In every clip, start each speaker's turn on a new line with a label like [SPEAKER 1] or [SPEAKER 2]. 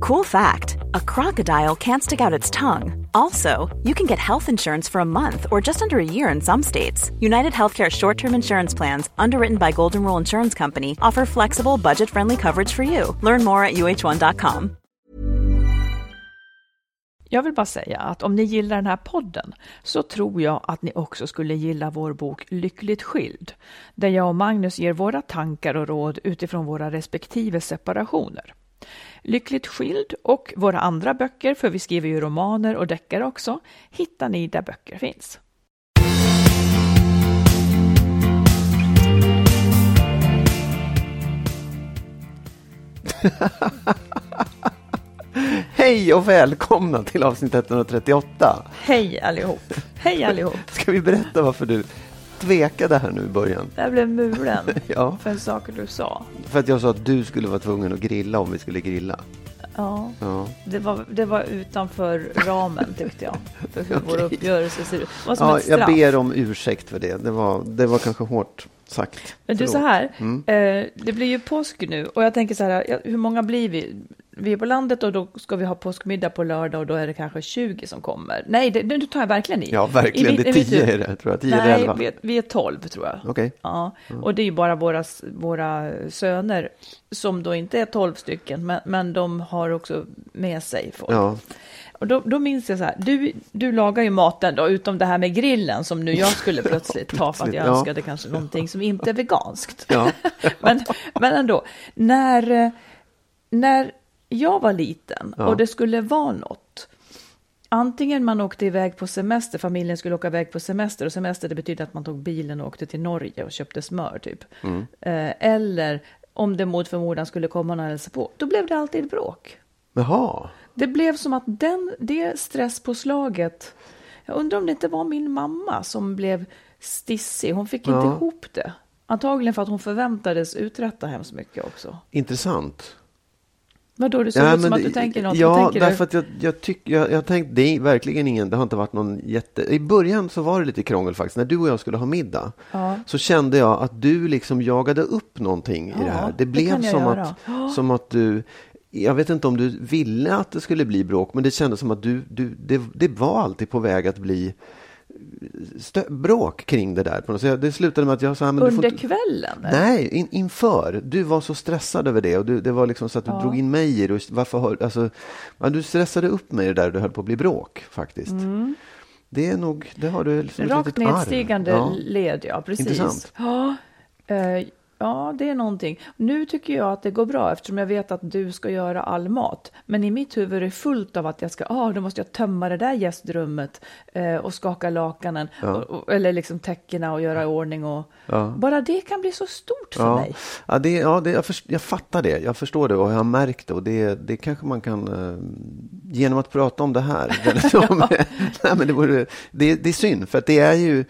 [SPEAKER 1] Cool fact a crocodile can't stick out its tongue. Also, you can get health insurance for a month or just under a year in some states. United Healthcare short term insurance plans, underwritten by Golden Rule Insurance Company, offer flexible, budget friendly coverage for you. Learn more at uh1.com.
[SPEAKER 2] Jag vill bara säga att om ni gillar den här podden så tror jag att ni också skulle gilla vår bok Lyckligt skild, där jag och Magnus ger våra tankar och råd utifrån våra respektive separationer. Lyckligt skild och våra andra böcker, för vi skriver ju romaner och deckare också, hittar ni där böcker finns.
[SPEAKER 3] Hej och välkomna till avsnitt 138.
[SPEAKER 2] Hej allihop! Hej allihop!
[SPEAKER 3] Ska vi berätta varför du tvekade här nu i början?
[SPEAKER 2] Jag blev mulen
[SPEAKER 3] Ja.
[SPEAKER 2] för saker du sa.
[SPEAKER 3] För att jag sa att du skulle vara tvungen att grilla om vi skulle grilla.
[SPEAKER 2] Ja,
[SPEAKER 3] Ja,
[SPEAKER 2] det var, det var utanför ramen tyckte jag, för hur vår
[SPEAKER 3] Okej.
[SPEAKER 2] uppgörelse ser ut. Var som
[SPEAKER 3] ja
[SPEAKER 2] ett straff.
[SPEAKER 3] jag ber om ursäkt för det. Det var, det var kanske hårt sagt.
[SPEAKER 2] Men du,
[SPEAKER 3] Förlåt.
[SPEAKER 2] så här,
[SPEAKER 3] Mm.
[SPEAKER 2] eh, det blir ju påsk nu och jag tänker så här, hur många blir vi? Vi är på landet och då ska vi ha påskmiddag på lördag och då är det kanske 20 som kommer. Nej, det, nu tar jag verkligen i.
[SPEAKER 3] Ja, verkligen.
[SPEAKER 2] I
[SPEAKER 3] Det är
[SPEAKER 2] mitt- i mitt
[SPEAKER 3] 10
[SPEAKER 2] huvud.
[SPEAKER 3] är det, tror jag. 10 eller
[SPEAKER 2] Nej,
[SPEAKER 3] 11.
[SPEAKER 2] vi är, vi är 12 tror jag.
[SPEAKER 3] Okej.
[SPEAKER 2] Ja, och det är ju bara våra, våra söner som då inte är 12 stycken, men, men de har också med sig folk.
[SPEAKER 3] Ja.
[SPEAKER 2] Och då, då minns jag så här, du, du lagar ju maten då, utom det här med grillen som nu jag skulle plötsligt ta för att jag
[SPEAKER 3] ja.
[SPEAKER 2] önskade kanske någonting som inte är veganskt.
[SPEAKER 3] Ja.
[SPEAKER 2] men, men ändå, när, eh, när jag var liten
[SPEAKER 3] Ja.
[SPEAKER 2] och det skulle vara något, antingen man åkte iväg på semester, familjen skulle åka iväg på semester och semester det betyder att man tog bilen och åkte till Norge och köpte smör typ.
[SPEAKER 3] Mm.
[SPEAKER 2] Eh, eller om det mot förmodan skulle komma någon hälsa på, då blev det alltid bråk.
[SPEAKER 3] Jaha.
[SPEAKER 2] Det blev som att den, det stresspåslaget, jag undrar om det inte var min mamma som blev stissig, hon fick inte
[SPEAKER 3] Ja.
[SPEAKER 2] ihop det. Antagligen för att hon förväntades uträtta hemskt mycket också.
[SPEAKER 3] Intressant.
[SPEAKER 2] Vadå, det såg
[SPEAKER 3] Ja,
[SPEAKER 2] ut som
[SPEAKER 3] men
[SPEAKER 2] att du
[SPEAKER 3] det-
[SPEAKER 2] tänker något.
[SPEAKER 3] Ja,
[SPEAKER 2] tänker
[SPEAKER 3] därför
[SPEAKER 2] du?
[SPEAKER 3] att jag, jag tycker, jag, jag tänkte, det är verkligen ingen, det har inte varit någon jätte... I början så var det lite krångel faktiskt. När du och jag skulle ha middag
[SPEAKER 2] Ja.
[SPEAKER 3] så kände jag att du liksom jagade upp någonting i
[SPEAKER 2] Ja,
[SPEAKER 3] det här. Det
[SPEAKER 2] det
[SPEAKER 3] blev
[SPEAKER 2] jag
[SPEAKER 3] som,
[SPEAKER 2] göra.
[SPEAKER 3] att, som att du... Jag vet inte om du ville att det skulle bli bråk, men det kändes som att du, du, det, det var alltid på väg att bli bråk kring det där. på något sätt. Det slutade med att jag sa, men du får
[SPEAKER 2] Under
[SPEAKER 3] inte-
[SPEAKER 2] kvällen?
[SPEAKER 3] Nej, in, inför. Du var så stressad över det och du, det var liksom så att du
[SPEAKER 2] Ja.
[SPEAKER 3] drog in mig i det. och Varför har, alltså, du stressade upp mig i det där och det höll på att bli bråk faktiskt. Det är nog, det har du som ett
[SPEAKER 2] Mm. Rakt
[SPEAKER 3] litet arv.
[SPEAKER 2] nedstigande
[SPEAKER 3] Ja.
[SPEAKER 2] led, ja precis.
[SPEAKER 3] Intressant.
[SPEAKER 2] Ja, eh, ja, det är någonting. Nu tycker jag att det går bra eftersom jag vet att du ska göra all mat. Men i mitt huvud är det fullt av att jag ska, ah, då måste jag tömma det där gästrummet eh, och skaka lakanen,
[SPEAKER 3] Ja.
[SPEAKER 2] och, och, eller liksom täckena och göra i ordning. Och,
[SPEAKER 3] Ja.
[SPEAKER 2] Bara det kan bli så stort för
[SPEAKER 3] Ja,
[SPEAKER 2] mig.
[SPEAKER 3] ja, det, ja det, jag, först, jag fattar det. Jag förstår det och jag har märkt det. Och det, det kanske man kan, eh, genom att prata om det här. Nej, men det, vore, det, det är synd, för att det är ju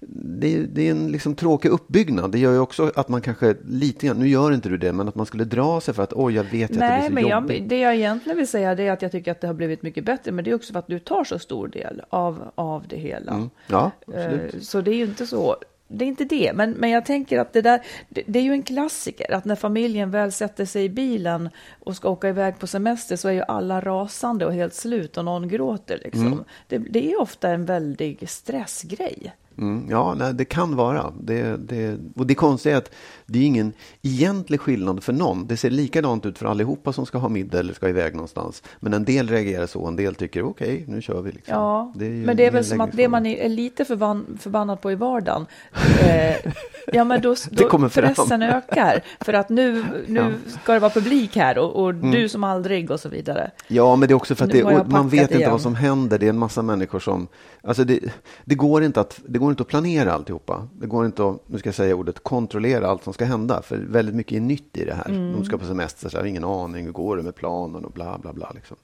[SPEAKER 3] det, är- det är en liksom tråkig uppbyggnad. Det gör ju också att man kanske lite grann, nu gör inte du det, men att man skulle dra sig för att oj, jag vet att det blir så
[SPEAKER 2] men
[SPEAKER 3] jobbigt.
[SPEAKER 2] jag, det jag egentligen vill säga är att jag tycker att det har blivit mycket bättre. Men det är också för att du tar så stor del av, av det hela.
[SPEAKER 3] Mm. Ja, absolut.
[SPEAKER 2] Eh, Så det är ju inte så. Det är inte det, men, men jag tänker att det där, det, det är ju en klassiker att när familjen väl sätter sig i bilen och ska åka iväg på semester så är ju alla rasande och helt slut och någon gråter liksom.
[SPEAKER 3] Mm.
[SPEAKER 2] Det, det är ofta en väldig stressgrej.
[SPEAKER 3] Mm, ja, det kan vara. Det, det, och det konstiga är att det är ingen egentlig skillnad för någon. Det ser likadant ut för allihopa som ska ha middag eller ska iväg någonstans. Men en del reagerar så, en del tycker okej, nu kör vi. Liksom.
[SPEAKER 2] Ja,
[SPEAKER 3] Det
[SPEAKER 2] men det är väl som att det man är lite förban förbannad på i vardagen, eh, ja men då, då pressen ökar. För att nu, nu ska det vara publik här och, och
[SPEAKER 3] Mm.
[SPEAKER 2] du som aldrig och så vidare.
[SPEAKER 3] Ja, men det är också för att man vet inte
[SPEAKER 2] igen.
[SPEAKER 3] vad som händer. Det är en massa människor som... Alltså det, det, går inte att, det går inte att planera alltihopa. Det går inte att, nu ska jag säga ordet, kontrollera allt som ska hända. För väldigt mycket är nytt i det här.
[SPEAKER 2] Mm.
[SPEAKER 3] De ska på semester, så jag har ingen aning, hur går det med planen och bla bla bla. Liksom.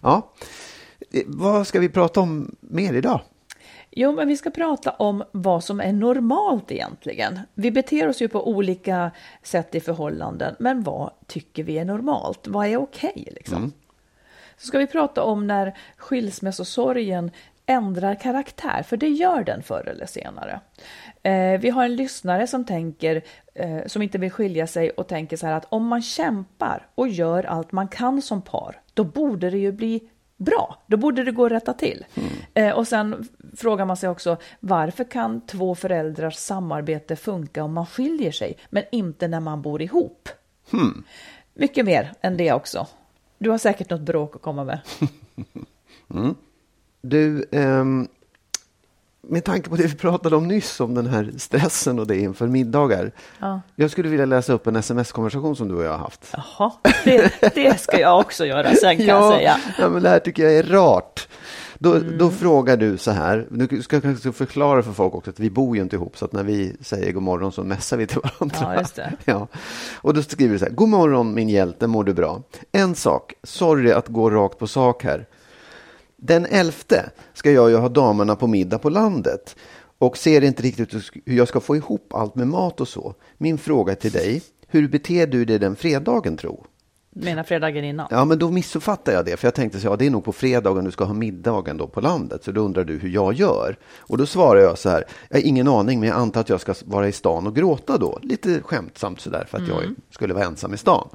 [SPEAKER 3] Ja. Eh, Vad ska vi prata om mer idag?
[SPEAKER 2] Jo, men vi ska prata om vad som är normalt egentligen. Vi beter oss ju på olika sätt i förhållanden, men vad tycker vi är normalt? Vad är okej liksom? Så ska vi prata om när skilsmässosorgen ändrar karaktär, för det gör den förr eller senare. Eh, vi har en lyssnare som tänker, eh, som inte vill skilja sig och tänker så här att om man kämpar och gör allt man kan som par, då borde det ju bli bra. Då borde det gå att rätta till. Eh, och sen frågar man sig också, varför kan två föräldrars samarbete funka om man skiljer sig, men inte när man bor ihop? Mycket mer än det också. Du har säkert något bråk att komma med.
[SPEAKER 3] Du, ehm, med tanke på det vi pratade om nyss, om den här stressen och det inför middagar.
[SPEAKER 2] Ja.
[SPEAKER 3] Jag skulle vilja läsa upp en sms-konversation som du och jag har haft.
[SPEAKER 2] Jaha, det, det ska jag också göra sen kan jag säga. Mm.
[SPEAKER 3] ja, men det här tycker jag är rart. Då, då frågar du så här, nu ska jag kanske förklara för folk också att vi bor ju inte ihop, så att när vi säger god morgon så mässar vi till varandra.
[SPEAKER 2] Ja, just det.
[SPEAKER 3] Ja. Och då skriver du så här, god morgon min hjälte, mår du bra? En sak, sorry att gå rakt på sak här. Den elfte ska jag ju ha damerna på middag på landet och ser inte riktigt hur jag ska få ihop allt med mat och så. Min fråga till dig, hur beter du dig den fredagen tro?
[SPEAKER 2] Menar fredagen innan?
[SPEAKER 3] Ja, men då missuppfattar jag det, för jag tänkte så ja, det är nog på fredagen du ska ha middagen då på landet, så då undrar du hur jag gör. Och då svarar jag så här, jag har ingen aning, men jag antar att jag ska vara i stan och gråta då, lite skämtsamt så där, för att jag skulle vara ensam i stan.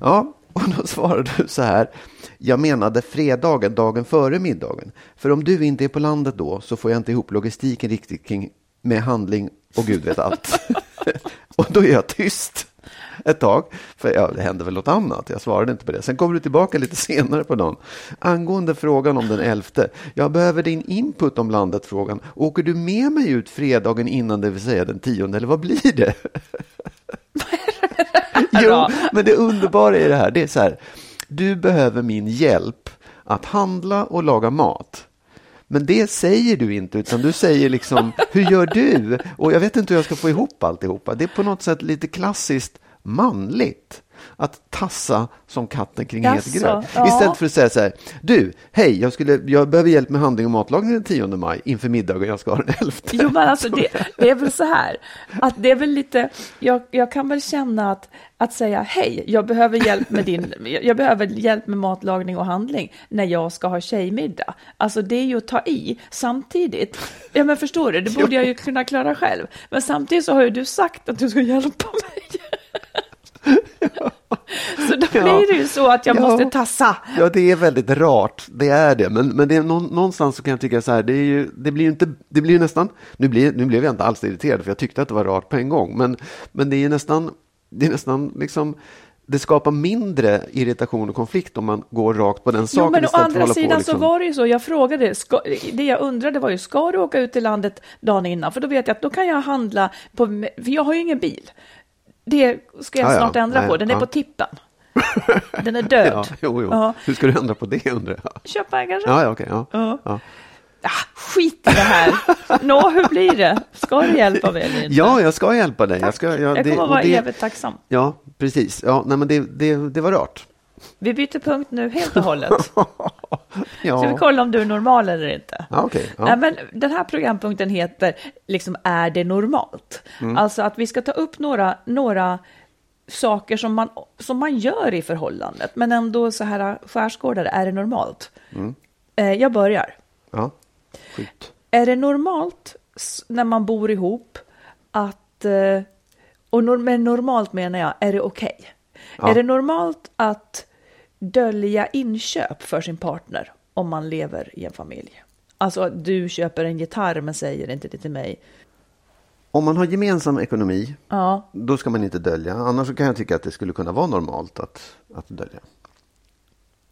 [SPEAKER 3] Ja, och då svarar du så här, jag menade fredagen, dagen före middagen. För om du inte är på landet då, så får jag inte ihop logistiken riktigt kring med handling och gud vet allt. och då är jag tyst ett tag, för ja, det hände väl något annat. Jag svarade inte på det. Sen kommer du tillbaka lite senare på dagen. Angående frågan om den elfte. Jag behöver din input om landet-frågan. Åker du med mig ut fredagen innan, det vill säga den tionde, eller vad blir det? jo, men det underbara i det här, det är så här. Du behöver min hjälp att handla och laga mat. Men det säger du inte, utan du säger liksom, hur gör du? Och jag vet inte hur jag ska få ihop alltihopa. Det är på något sätt lite klassiskt manligt. Att tassa som katten kring het gröt.
[SPEAKER 2] ja.
[SPEAKER 3] Istället för att säga så här, du, hej, jag, skulle, jag behöver hjälp med handling och matlagning den 10 maj inför middagen jag ska ha den 11.
[SPEAKER 2] Jo, men alltså det, det är väl så här, att det är väl lite, jag, jag kan väl känna att, att säga hej, jag behöver hjälp med din, jag behöver hjälp med matlagning och handling när jag ska ha tjejmiddag. Alltså det är ju att ta i. Samtidigt, ja men förstår du, det borde jag ju kunna klara själv. Men samtidigt så har ju du sagt att du ska hjälpa mig. Så då
[SPEAKER 3] Ja.
[SPEAKER 2] blir det ju så att jag
[SPEAKER 3] Ja.
[SPEAKER 2] måste tassa.
[SPEAKER 3] Ja, det är väldigt rart. Det är det. Men, men det är nå- någonstans så kan jag tycka så här, det, ju, det blir ju inte, det blir ju nästan, nu, blir, nu blev jag inte alls irriterad för jag tyckte att det var rart på en gång. Men, men det är ju nästan, det är nästan liksom, det skapar mindre irritation och konflikt om man går rakt på den saken
[SPEAKER 2] Jo, men å andra sidan
[SPEAKER 3] på, liksom.
[SPEAKER 2] så var det ju så, jag frågade, ska, det jag undrade var ju, ska du åka ut i landet dagen innan? För då vet jag att då kan jag handla, på, för jag har ju ingen bil. Det ska jag
[SPEAKER 3] Ja, ja.
[SPEAKER 2] snart ändra
[SPEAKER 3] Nej,
[SPEAKER 2] på, den är
[SPEAKER 3] ja.
[SPEAKER 2] på tippen. Den är död.
[SPEAKER 3] Ja, jo, jo.
[SPEAKER 2] Ja.
[SPEAKER 3] Hur ska du ändra på det undrar jag?
[SPEAKER 2] Köpa en kanske?
[SPEAKER 3] Ja, ja, okej. ja.
[SPEAKER 2] Ja.
[SPEAKER 3] Ja.
[SPEAKER 2] Ah, skit i det här. Nå, hur blir det? Ska du hjälpa mig eller inte?
[SPEAKER 3] ja, jag ska hjälpa dig. Jag,
[SPEAKER 2] Tack.
[SPEAKER 3] ska, ja,
[SPEAKER 2] jag
[SPEAKER 3] det-
[SPEAKER 2] kommer
[SPEAKER 3] och
[SPEAKER 2] vara
[SPEAKER 3] det-
[SPEAKER 2] evigt tacksam.
[SPEAKER 3] Ja, precis. Ja, nej, men det, det, det var rart.
[SPEAKER 2] Vi byter punkt nu helt och hållet.
[SPEAKER 3] Ja,
[SPEAKER 2] Ska vi kolla om du är normal eller inte?
[SPEAKER 3] ja okej. Ja.
[SPEAKER 2] Nej, men den här programpunkten heter liksom Är det normalt?
[SPEAKER 3] Mm.
[SPEAKER 2] Alltså att vi ska ta upp några, några saker som man, som man gör i förhållandet, men ändå så här skärskådare, är det normalt?
[SPEAKER 3] Mm.
[SPEAKER 2] Eh, jag börjar.
[SPEAKER 3] ja. Skjut.
[SPEAKER 2] Är det normalt när man bor ihop att, eh, och med normalt menar jag, är det okej?
[SPEAKER 3] Ja.
[SPEAKER 2] Är det normalt att dölja inköp för sin partner om man lever i en familj? Alltså att du köper en gitarr men säger inte det till mig.
[SPEAKER 3] Om man har gemensam ekonomi,
[SPEAKER 2] Ja,
[SPEAKER 3] då ska man inte dölja. Annars kan jag tycka att det skulle kunna vara normalt att, att dölja.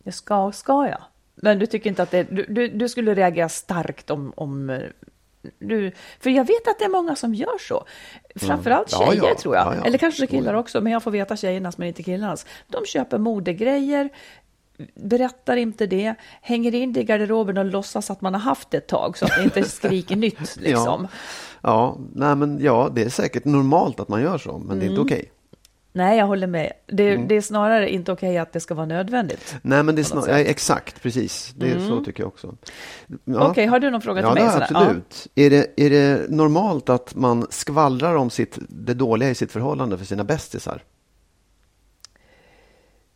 [SPEAKER 2] jag ska, ska jag? Men du tycker inte att det, du, du, du skulle reagera starkt om, om eh, du, för jag vet att det är många som gör så. Framförallt
[SPEAKER 3] Mm. Ja,
[SPEAKER 2] tjejer
[SPEAKER 3] ja.
[SPEAKER 2] tror jag.
[SPEAKER 3] Ja, ja.
[SPEAKER 2] Eller kanske killar
[SPEAKER 3] Ja.
[SPEAKER 2] också, men jag får veta tjejernas men inte killarnas. De köper modegrejer, berättar inte det, hänger in det i garderoben och låtsas att man har haft det ett tag så att det inte skriker nytt liksom.
[SPEAKER 3] Ja, nej, men ja, det är säkert normalt att man gör så, men det är inte
[SPEAKER 2] Mm.
[SPEAKER 3] okej.
[SPEAKER 2] Nej, jag håller med. Det,
[SPEAKER 3] Mm.
[SPEAKER 2] det är snarare inte okej att det ska vara nödvändigt.
[SPEAKER 3] Nej, men det är
[SPEAKER 2] På något
[SPEAKER 3] snar... ja, exakt, precis. Det är så tycker jag också. Ja.
[SPEAKER 2] Okej, har du någon fråga till
[SPEAKER 3] Ja,
[SPEAKER 2] mig?
[SPEAKER 3] det jag
[SPEAKER 2] Sanna?
[SPEAKER 3] absolut. Är, det, är det normalt att man skvallrar om sitt, det dåliga i sitt förhållande för sina bästisar?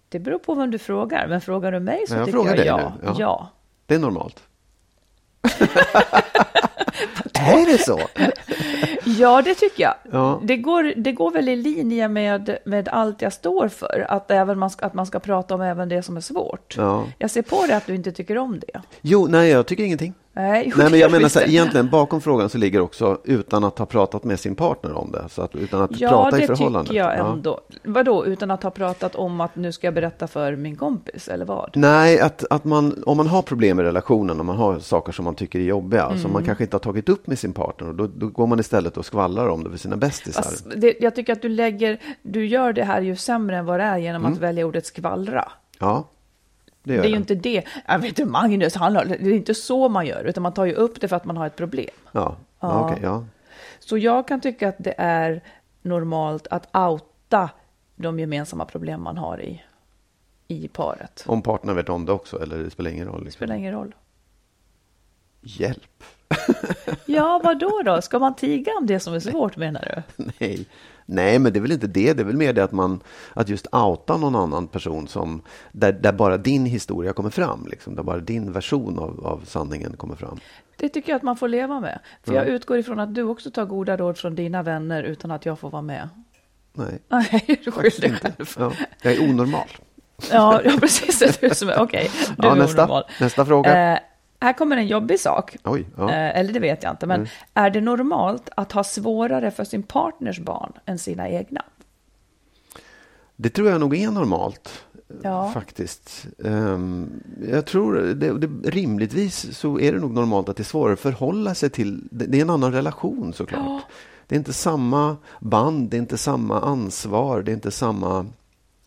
[SPEAKER 2] Det beror på vem du frågar. Men frågar du mig så
[SPEAKER 3] Nej, jag
[SPEAKER 2] tycker jag ja.
[SPEAKER 3] Ja.
[SPEAKER 2] ja.
[SPEAKER 3] Det är normalt. är det så?
[SPEAKER 2] Ja, det tycker jag.
[SPEAKER 3] Ja.
[SPEAKER 2] Det, går, det går väl i linje med, med allt jag står för, att, även man ska, att man ska prata om även det som är svårt.
[SPEAKER 3] Ja.
[SPEAKER 2] Jag ser på det att du inte tycker om det.
[SPEAKER 3] Jo, nej, jag tycker ingenting.
[SPEAKER 2] Nej,
[SPEAKER 3] Nej, men
[SPEAKER 2] det
[SPEAKER 3] jag menar så här,
[SPEAKER 2] det.
[SPEAKER 3] egentligen bakom frågan så ligger också utan att ha pratat med sin partner om det. Så att, utan att
[SPEAKER 2] Ja,
[SPEAKER 3] prata i
[SPEAKER 2] det
[SPEAKER 3] förhållandet.
[SPEAKER 2] tycker jag
[SPEAKER 3] Ja.
[SPEAKER 2] ändå. Vadå, utan att ha pratat om att nu ska jag berätta för min kompis, eller vad?
[SPEAKER 3] Nej, att, att man, om man har problem i relationen, om man har saker som man tycker är jobbiga, som
[SPEAKER 2] Mm.
[SPEAKER 3] man kanske inte har tagit upp med sin partner, då, då går man istället och skvallrar om det för sina bästisar.
[SPEAKER 2] Fast det, jag tycker att du lägger, du gör det här ju sämre än vad det är genom
[SPEAKER 3] Mm.
[SPEAKER 2] att välja ordet skvallra.
[SPEAKER 3] Ja, det
[SPEAKER 2] Det är ju inte det. Jag vet inte, Magnus, han, har- det är inte så man gör, utan man tar ju upp det för att man har ett problem.
[SPEAKER 3] Ja, ja.
[SPEAKER 2] Ja.
[SPEAKER 3] okej, ja.
[SPEAKER 2] Så jag kan tycka att det är normalt att outa de gemensamma problem man har i, i paret.
[SPEAKER 3] Om partnern vet om det också, eller det spelar ingen roll.
[SPEAKER 2] Det
[SPEAKER 3] Liksom.
[SPEAKER 2] spelar ingen roll.
[SPEAKER 3] Hjälp!
[SPEAKER 2] Ja, vad då då? Ska man tiga om det som är svårt menar du?
[SPEAKER 3] Nej. Nej, men det är väl inte det. Det är väl mer det att man att just outa någon annan person som där, där bara din historia kommer fram, liksom, där bara din version av, av sanningen kommer fram.
[SPEAKER 2] Det tycker jag att man får leva med. För jag utgår ifrån att du också tar goda råd från dina vänner utan att jag får vara med.
[SPEAKER 3] Nej,
[SPEAKER 2] Nej, du skyller själv.
[SPEAKER 3] ja, jag är onormal.
[SPEAKER 2] Ja, ja precis. Är du är- Okej, du
[SPEAKER 3] Ja,
[SPEAKER 2] är
[SPEAKER 3] nästa,
[SPEAKER 2] onormal.
[SPEAKER 3] nästa fråga.
[SPEAKER 2] Eh, här kommer en jobbig sak.
[SPEAKER 3] Oj, ja. Mm.
[SPEAKER 2] Eh, eller det vet jag inte. Men är det normalt att ha svårare för sin partners barn än sina egna?
[SPEAKER 3] Det tror jag nog är normalt.
[SPEAKER 2] Ja.
[SPEAKER 3] Faktiskt. Ehm, jag tror det, det, rimligtvis så är det nog normalt att det är svårare att förhålla sig till. Det, det är en annan relation såklart.
[SPEAKER 2] Ja.
[SPEAKER 3] Det är inte samma band, det är inte samma ansvar, det är inte samma...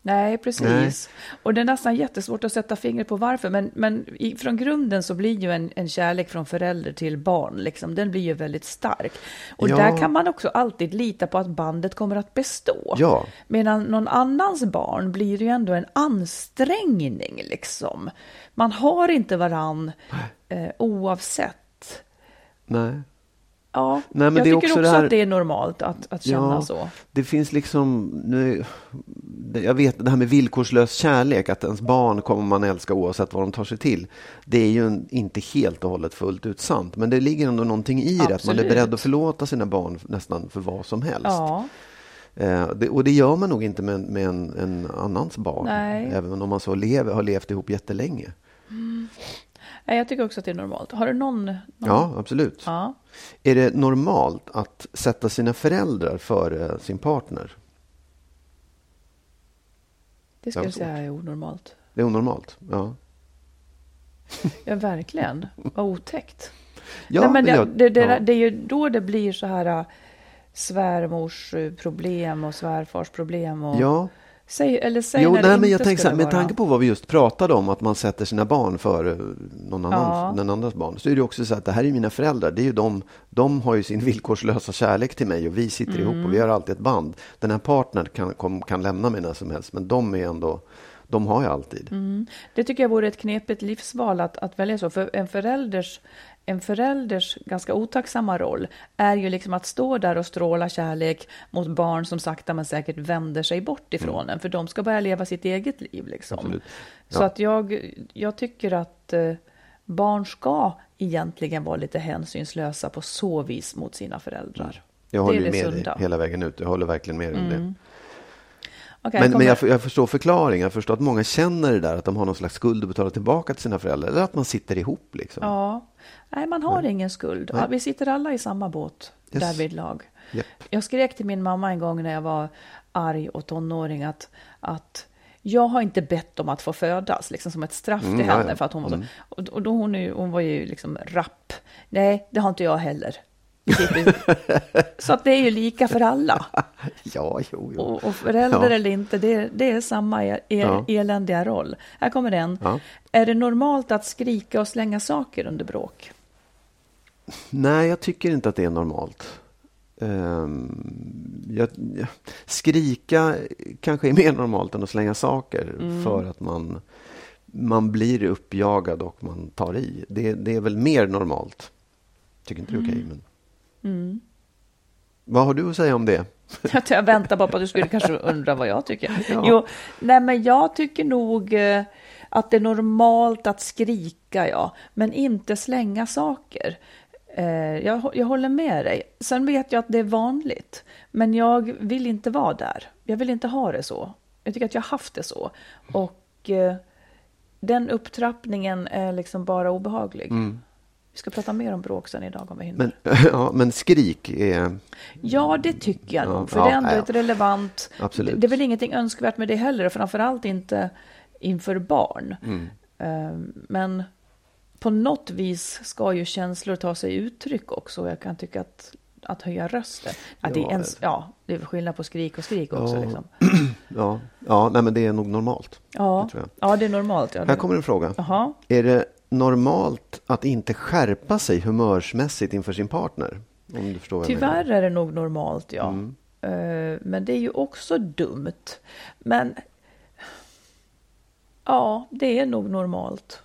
[SPEAKER 2] Nej, precis. Och det är nästan jättesvårt att sätta fingret på varför. Men, men i, från grunden så blir ju en, en kärlek från förälder till barn, liksom, den blir ju väldigt stark. Och
[SPEAKER 3] Ja.
[SPEAKER 2] där kan man också alltid lita på att bandet kommer att bestå.
[SPEAKER 3] Ja.
[SPEAKER 2] Medan någon annans barn blir ju ändå en ansträngning, liksom. Man har inte varann eh, oavsett.
[SPEAKER 3] Nej.
[SPEAKER 2] Ja,
[SPEAKER 3] Nej, men
[SPEAKER 2] jag tycker
[SPEAKER 3] också här-
[SPEAKER 2] att det är normalt att, att känna
[SPEAKER 3] Ja,
[SPEAKER 2] så.
[SPEAKER 3] Det finns liksom, nu, jag vet det här med villkorslös kärlek, att ens barn kommer man älska oavsett vad de tar sig till. Det är ju inte helt och hållet fullt ut sant, men det ligger ändå någonting i det, att man är beredd att förlåta sina barn nästan för vad som helst.
[SPEAKER 2] Ja,
[SPEAKER 3] Eh, det, och det gör man nog inte med, med en, en annans barn,
[SPEAKER 2] Nej.
[SPEAKER 3] även om man så lever, har levt ihop jättelänge.
[SPEAKER 2] Nej, jag tycker också att det är normalt. Har du någon? någon?
[SPEAKER 3] Ja, absolut.
[SPEAKER 2] ja.
[SPEAKER 3] Är det normalt att sätta sina föräldrar före sin partner?
[SPEAKER 2] Det skulle
[SPEAKER 3] Ja,
[SPEAKER 2] jag säga är onormalt.
[SPEAKER 3] Det är onormalt. Ja.
[SPEAKER 2] Ja, verkligen. Vad otäckt.
[SPEAKER 3] Ja,
[SPEAKER 2] Nej, men det, det, det,
[SPEAKER 3] ja.
[SPEAKER 2] det är ju då det blir så här äh, svärmors äh, problem och svärfars problem. Och,
[SPEAKER 3] Ja,
[SPEAKER 2] säg, eller säg
[SPEAKER 3] jo,
[SPEAKER 2] när
[SPEAKER 3] nej,
[SPEAKER 2] det
[SPEAKER 3] men jag tänker så här, med tanke på vad vi just pratade om, att man sätter sina barn före någon annan,
[SPEAKER 2] Ja.
[SPEAKER 3] andras barn, så är det också så att det här är mina föräldrar, det är ju de, de har ju sin villkorslösa kärlek till mig och vi sitter ihop och vi
[SPEAKER 2] Mm.
[SPEAKER 3] har alltid ett band. Den här partnern kan, kom, kan lämna mig när som helst, men de är ändå, de har jag alltid.
[SPEAKER 2] Mm. Det tycker jag vore ett knepigt livsval att, att välja så. För en förälders, en förälders ganska otacksamma roll är ju liksom att stå där och stråla kärlek mot barn som sakta men säkert vänder sig bort ifrån en. För de ska börja leva sitt eget liv. Liksom.
[SPEAKER 3] Mm. Absolut.
[SPEAKER 2] Så
[SPEAKER 3] Ja.
[SPEAKER 2] att jag, jag tycker att eh, barn ska egentligen vara lite hänsynslösa på så vis mot sina föräldrar.
[SPEAKER 3] Jag
[SPEAKER 2] Det
[SPEAKER 3] håller
[SPEAKER 2] är
[SPEAKER 3] ju
[SPEAKER 2] det
[SPEAKER 3] med dig
[SPEAKER 2] sunda.
[SPEAKER 3] hela vägen ut, jag håller verkligen med dig om det.
[SPEAKER 2] Okej,
[SPEAKER 3] Men, men jag, jag förstår förklaringen. Jag förstår att många känner det där, att de har någon slags skuld att betala tillbaka till sina föräldrar. Eller att man sitter ihop. Liksom.
[SPEAKER 2] Ja, nej man har ingen skuld. Ja, vi sitter alla i samma båt
[SPEAKER 3] Yes.
[SPEAKER 2] därvid lag.
[SPEAKER 3] Japp.
[SPEAKER 2] Jag skrek till min mamma en gång när jag var arg och tonåring att, att jag har inte bett om att få födas, liksom som ett straff
[SPEAKER 3] Mm,
[SPEAKER 2] till
[SPEAKER 3] ja,
[SPEAKER 2] henne.
[SPEAKER 3] Mm.
[SPEAKER 2] För att hon, var så, och, och då hon, hon var ju liksom rapp. Nej, det har inte jag heller. Så att det är ju lika för alla.
[SPEAKER 3] Ja, jo, jo.
[SPEAKER 2] Och, och förälder
[SPEAKER 3] Ja.
[SPEAKER 2] eller inte, det, det är samma e, e,
[SPEAKER 3] Ja.
[SPEAKER 2] eländiga roll. Här kommer den.
[SPEAKER 3] Ja.
[SPEAKER 2] Är det normalt att skrika och slänga saker under bråk?
[SPEAKER 3] Nej, jag tycker inte att det är normalt. ehm, jag, jag, skrika kanske är mer normalt än att slänga saker
[SPEAKER 2] Mm.
[SPEAKER 3] för att man, man blir uppjagad och man tar i. Det, det är väl mer normalt. Tycker inte det är okej. men...
[SPEAKER 2] Mm.
[SPEAKER 3] Vad har du att säga om det?
[SPEAKER 2] Jag väntar bara på att du skulle kanske undra vad jag tycker.
[SPEAKER 3] Ja.
[SPEAKER 2] Jo, nej men jag tycker nog eh, att det är normalt att skrika, ja, men inte slänga saker. Eh, jag, jag håller med dig. Sen vet jag att det är vanligt, men jag vill inte vara där. Jag vill inte ha det så. Jag tycker att jag har haft det så. Och eh, den upptrappningen är liksom bara obehaglig. Vi ska prata mer om bråk sen idag om vi hinner.
[SPEAKER 3] Men, ja, men skrik är...
[SPEAKER 2] Ja, det tycker jag
[SPEAKER 3] Ja,
[SPEAKER 2] nog. För
[SPEAKER 3] ja,
[SPEAKER 2] det är ändå
[SPEAKER 3] ja.
[SPEAKER 2] ett relevant...
[SPEAKER 3] Absolut.
[SPEAKER 2] Det, det är väl ingenting önskvärt med det heller, och framförallt inte inför barn.
[SPEAKER 3] Mm.
[SPEAKER 2] Ehm, Men på något vis ska ju känslor ta sig uttryck också. Jag kan tycka att, att höja rösten, ja, det, är
[SPEAKER 3] Ja.
[SPEAKER 2] en, ja, det är skillnad på skrik och skrik också.
[SPEAKER 3] Ja.
[SPEAKER 2] Liksom.
[SPEAKER 3] Ja, ja nej, men det är nog normalt.
[SPEAKER 2] Ja,
[SPEAKER 3] Det tror jag.
[SPEAKER 2] ja, det är normalt. Ja,
[SPEAKER 3] Här
[SPEAKER 2] det,
[SPEAKER 3] kommer en fråga.
[SPEAKER 2] Jaha.
[SPEAKER 3] Är det normalt att inte skärpa sig humörsmässigt inför sin partner? Om du förstår vad jag menar.
[SPEAKER 2] Tyvärr är det nog normalt, ja.
[SPEAKER 3] Mm.
[SPEAKER 2] Eh, Men det är ju också dumt. Men ja, det är nog normalt.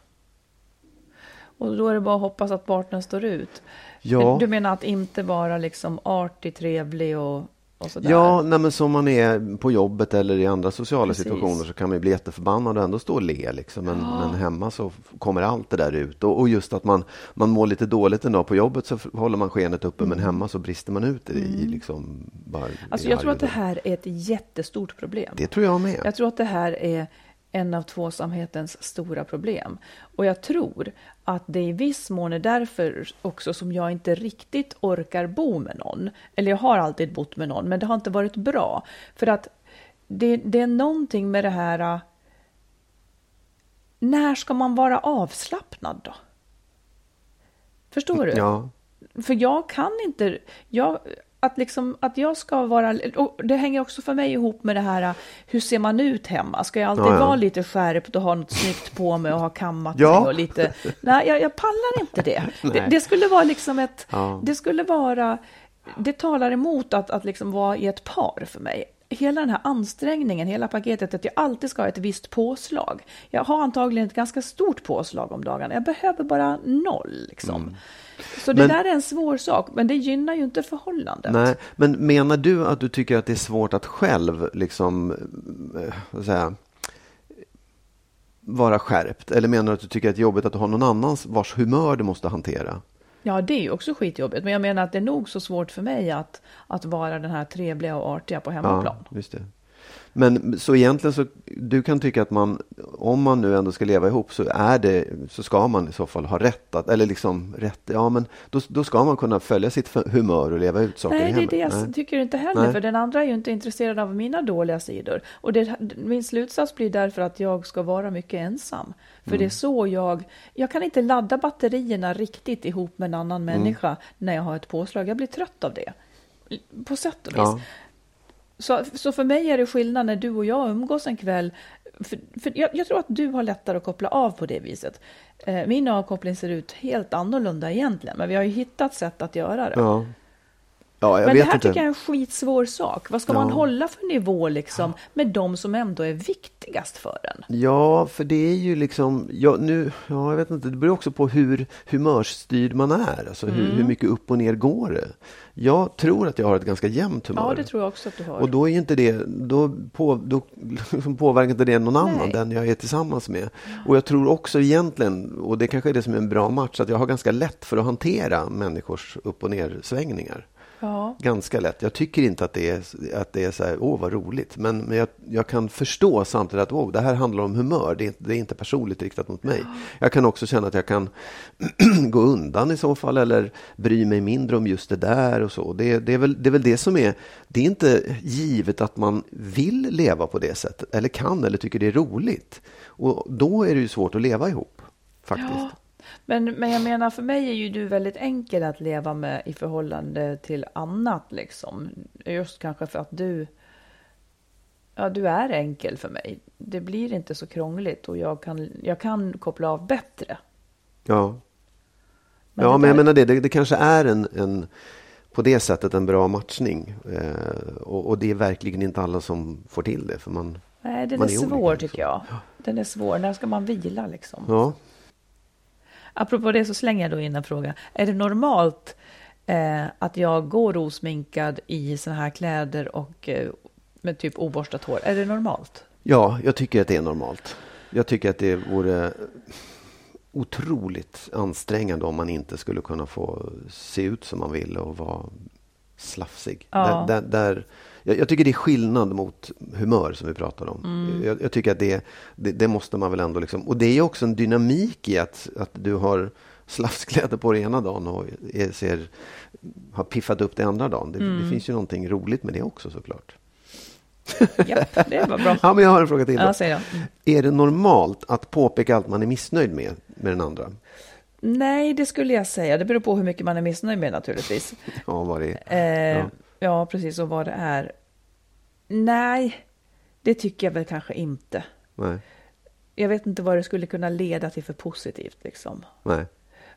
[SPEAKER 2] Och då är det bara att hoppas att partnern står ut.
[SPEAKER 3] Ja.
[SPEAKER 2] Du menar att inte vara liksom artig, trevlig och, och sådär?
[SPEAKER 3] Ja, nej, men som man är på jobbet eller i andra sociala
[SPEAKER 2] Precis.
[SPEAKER 3] situationer så kan man bli jätteförbannad och ändå stå och le. Liksom. Men, men hemma så kommer allt det där ut. Och, och just att man, man mår lite dåligt en dag på jobbet så håller man skenet uppe men hemma så brister man ut i, i liksom bara
[SPEAKER 2] Mm. Alltså
[SPEAKER 3] i
[SPEAKER 2] jag tror att det här är ett jättestort problem.
[SPEAKER 3] Det tror jag med.
[SPEAKER 2] Jag tror att det här är en av tvåsamhetens stora problem. Och jag tror att det i viss mån är därför också som jag inte riktigt orkar bo med någon. Eller jag har alltid bott med någon, men det har inte varit bra. För att det, det är någonting med det här... äh, När ska man vara avslappnad då? Förstår du?
[SPEAKER 3] Ja,
[SPEAKER 2] För jag kan inte... Jag, att, liksom, att jag ska vara... Och det hänger också för mig ihop med det här, hur ser man ut hemma? Ska jag alltid
[SPEAKER 3] Ja, ja.
[SPEAKER 2] vara lite skärpt och ha något snyggt på mig och ha kammat
[SPEAKER 3] Ja.
[SPEAKER 2] mig och lite... Nej, jag, jag pallar inte det. det. Det skulle vara liksom ett... Det skulle vara... Det talar emot att, att liksom vara i ett par för mig. Hela den här ansträngningen, hela paketet, att jag alltid ska ha ett visst påslag. Jag har antagligen ett ganska stort påslag om dagarna. Jag behöver bara noll. Liksom. Så det
[SPEAKER 3] Men-
[SPEAKER 2] där är en svår sak, men det gynnar ju inte förhållandet.
[SPEAKER 3] nej. Men menar du att du tycker att det är svårt att själv liksom, eh, säga, vara skärpt? Eller menar du att du tycker att det är jobbigt att du har någon annans vars humör du måste hantera?
[SPEAKER 2] Ja, det är ju också skitjobbigt, men jag menar att det är nog så svårt för mig att, att vara den här trevliga och artiga på hemmaplan.
[SPEAKER 3] Ja, just det. Men så egentligen så du kan tycka att man, om man nu ändå ska leva ihop så är det, så ska man i så fall ha rätt att, eller liksom rätt, ja men då, då ska man kunna följa sitt humör och leva ut saker i
[SPEAKER 2] Nej, det är
[SPEAKER 3] hemmet.
[SPEAKER 2] det jag
[SPEAKER 3] Nej.
[SPEAKER 2] tycker inte heller,
[SPEAKER 3] Nej.
[SPEAKER 2] för den andra är ju inte intresserad av mina dåliga sidor. Och det, min slutsats blir därför att jag ska vara mycket ensam. För
[SPEAKER 3] Mm.
[SPEAKER 2] det är så jag, jag kan inte ladda batterierna riktigt ihop med en annan
[SPEAKER 3] Mm.
[SPEAKER 2] människa när jag har ett påslag. Jag blir trött av det. På sätt och vis.
[SPEAKER 3] Ja.
[SPEAKER 2] Så, så för mig är det skillnad när du och jag umgås en kväll. För, för jag, jag tror att du har lättare att koppla av på det viset. Eh, min avkoppling ser ut helt annorlunda egentligen, men vi har ju hittat sätt att göra det.
[SPEAKER 3] Ja. Ja, jag
[SPEAKER 2] men det
[SPEAKER 3] vet
[SPEAKER 2] här
[SPEAKER 3] inte.
[SPEAKER 2] tycker jag är en skitsvår sak. Vad ska
[SPEAKER 3] Ja.
[SPEAKER 2] man hålla för nivå liksom med de som ändå är viktigast för en?
[SPEAKER 3] Ja, för det är ju liksom, ja, nu, ja, jag vet inte, det beror också på hur humörsstyrd man är. Alltså hur,
[SPEAKER 2] Mm.
[SPEAKER 3] hur mycket upp och ner går det? Jag tror att jag har ett ganska jämnt humör.
[SPEAKER 2] Ja, det tror jag också att du har.
[SPEAKER 3] Och då är inte det, då, på, då liksom påverkar inte det någon annan,
[SPEAKER 2] Nej.
[SPEAKER 3] den jag är tillsammans med. Och jag tror också egentligen, och det kanske är det som är en bra match, att jag har ganska lätt för att hantera människors upp och ner svängningar.
[SPEAKER 2] Ja.
[SPEAKER 3] Ganska lätt. Jag tycker inte att det är, att det är så här, åh vad roligt. Men, men jag, jag kan förstå samtidigt att åh, det här handlar om humör. Det är, inte- det är inte personligt riktat mot mig. Jag kan också känna att jag kan gå undan i så fall eller bry mig mindre om just det där och så. Det, det, är väl, det är väl det som är, det är inte givet att man vill leva på det sättet. Eller kan eller tycker det är roligt. Och då är det ju svårt att leva ihop. Faktiskt.
[SPEAKER 2] Ja. Men, men jag menar, för mig är ju du väldigt enkel att leva med i förhållande till annat liksom. Just kanske för att du, ja du är enkel för mig. Det blir inte så krångligt och jag kan, jag kan koppla av bättre.
[SPEAKER 3] Ja.
[SPEAKER 2] Men
[SPEAKER 3] ja,
[SPEAKER 2] det
[SPEAKER 3] men jag
[SPEAKER 2] där-
[SPEAKER 3] menar det, det, det kanske är en, en på det sättet en bra matchning. Eh, och, och, det är verkligen inte alla som får till det. För man,
[SPEAKER 2] Nej, den
[SPEAKER 3] man
[SPEAKER 2] är, är svår olika, tycker jag. Den är svår. När ska man vila liksom?
[SPEAKER 3] Ja.
[SPEAKER 2] Apropå det så slänger jag då in en fråga. Är det normalt eh, att jag går osminkad i såna här kläder och eh, med typ oborstat hår? Är det normalt?
[SPEAKER 3] Ja, jag tycker att det är normalt. Jag tycker att det vore otroligt ansträngande om man inte skulle kunna få se ut som man vill och vara slafsig.
[SPEAKER 2] Ja.
[SPEAKER 3] Där, där, där jag, jag, tycker det är skillnad mot humör som vi pratade om.
[SPEAKER 2] Mm.
[SPEAKER 3] Jag, jag, tycker att det, det, det, måste man väl ändå liksom... Och det är också en dynamik i att, att du har slafskläder på dig ena dagen och är, ser, har piffat upp det andra dagen. Det, mm. det finns ju någonting roligt med det också såklart.
[SPEAKER 2] Ja, det var bra.
[SPEAKER 3] ja, men jag har en fråga till.
[SPEAKER 2] Ja, mm.
[SPEAKER 3] Är det normalt att påpeka allt man är missnöjd med, med den andra?
[SPEAKER 2] Nej, det skulle jag säga. Det beror på hur mycket man är missnöjd med naturligtvis.
[SPEAKER 3] ja, vad det är.
[SPEAKER 2] Eh, ja. Ja, precis. Och vad det är. Nej, det tycker jag väl kanske inte.
[SPEAKER 3] Nej.
[SPEAKER 2] Jag vet inte vad det skulle kunna leda till för positivt. Liksom.
[SPEAKER 3] Nej.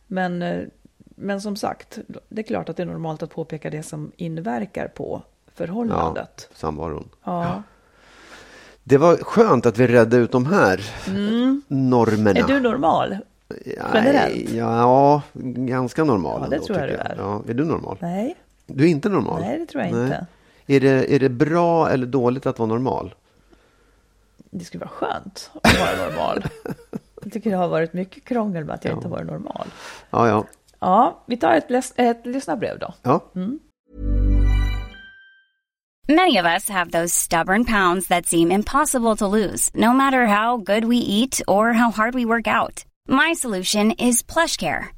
[SPEAKER 2] Men, eh, men som sagt, det är klart att det är normalt att påpeka det som inverkar på förhållandet.
[SPEAKER 3] Ja, samvaron.
[SPEAKER 2] Ja.
[SPEAKER 3] Det var skönt att vi redde ut de här mm. normerna.
[SPEAKER 2] Är du normal? Generellt?
[SPEAKER 3] Ja, ganska normal.
[SPEAKER 2] Ja, det tror jag du är.
[SPEAKER 3] Ja, är du normal?
[SPEAKER 2] Nej.
[SPEAKER 3] Du är inte normal?
[SPEAKER 2] Nej, det tror jag Nej. inte.
[SPEAKER 3] Är det, är det bra eller dåligt att vara normal?
[SPEAKER 2] Det skulle vara skönt att vara normal. jag tycker det har varit mycket krångel med att jag ja. inte har varit normal.
[SPEAKER 3] Ja, ja.
[SPEAKER 2] Ja, vi tar ett, ett lyssnarbrev då.
[SPEAKER 3] Ja.
[SPEAKER 2] Mm.
[SPEAKER 4] Many of us have those stubborn pounds that seem impossible to lose, no matter how good we eat or how hard we work out. My solution is PlushCare.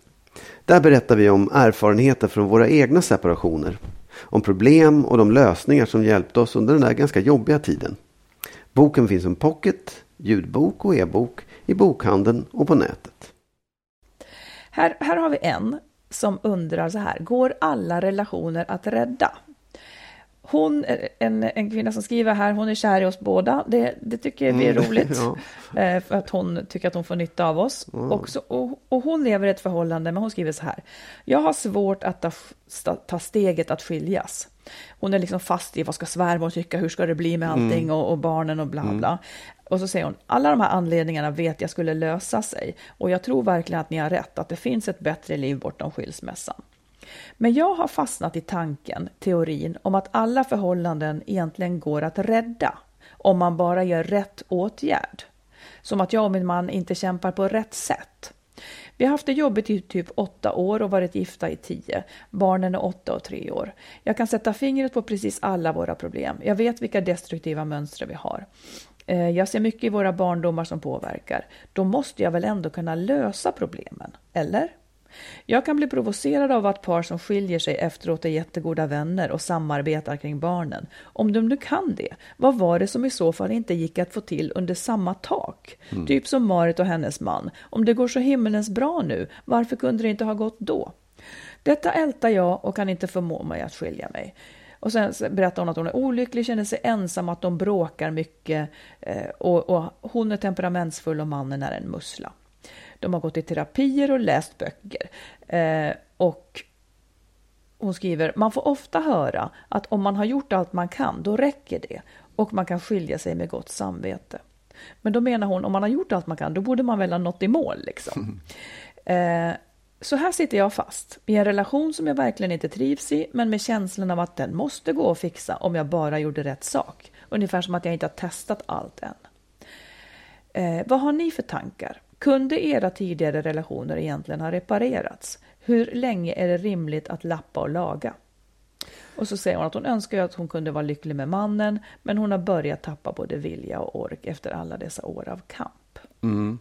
[SPEAKER 3] Där berättar vi om erfarenheter från våra egna separationer. Om problem och de lösningar som hjälpte oss under den där ganska jobbiga tiden. Boken finns som pocket, ljudbok och e-bok i bokhandeln och på nätet.
[SPEAKER 2] Här, här har vi en som undrar så här, går alla relationer att rädda? Hon, en, en kvinna som skriver här, hon är kär i oss båda. Det, det tycker vi är mm, roligt. ja. Eh, för att hon tycker att hon får nytta av oss. Mm. Och, och, och, hon lever i ett förhållande, men hon skriver så här. Jag har svårt att ta, ta steget att skiljas. Hon är liksom fast i vad ska svärmor tycka, hur ska det bli med allting mm. och, och, barnen och bla bla. Mm. Och så säger hon, alla de här anledningarna vet jag skulle lösa sig. Och jag tror verkligen att ni har rätt, att det finns ett bättre liv bortom skilsmässan. Men jag har fastnat i tanken, teorin, om att alla förhållanden egentligen går att rädda om man bara gör rätt åtgärd. Som att jag och min man inte kämpar på rätt sätt. Vi har haft det jobbigt i typ åtta år och varit gifta i tio. Barnen är åtta och tre år. Jag kan sätta fingret på precis alla våra problem. Jag vet vilka destruktiva mönster vi har. Eh, jag ser mycket i våra barndomar som påverkar. Då måste jag väl ändå kunna lösa problemen, eller? Jag kan bli provocerad av att par som skiljer sig efteråt är jättegoda vänner och samarbetar kring barnen. Om de nu kan det, vad var det som i så fall inte gick att få till under samma tak? Mm. Typ som Marit och hennes man. Om det går så himmelens bra nu, varför kunde det inte ha gått då? Detta ältar jag och kan inte förmå mig att skilja mig. Och sen berättar hon att hon är olycklig, känner sig ensam, att de bråkar mycket eh, och, och hon är temperamentsfull och mannen är en mussla. De har gått i terapier och läst böcker. Eh, och hon skriver, man får ofta höra att om man har gjort allt man kan, då räcker det och man kan skilja sig med gott samvete. Men då menar hon, om man har gjort allt man kan, då borde man väl ha nått i mål liksom. Eh, så här sitter jag fast i en relation som jag verkligen inte trivs i, men med känslan av att den måste gå att fixa om jag bara gjorde rätt sak. Ungefär som att jag inte har testat allt än. Eh, vad har ni för tankar? Kunde era tidigare relationer egentligen ha reparerats? Hur länge är det rimligt att lappa och laga? Och så säger hon att hon önskar att hon kunde vara lycklig med mannen, men hon har börjat tappa både vilja och ork efter alla dessa år av kamp.
[SPEAKER 3] Mm.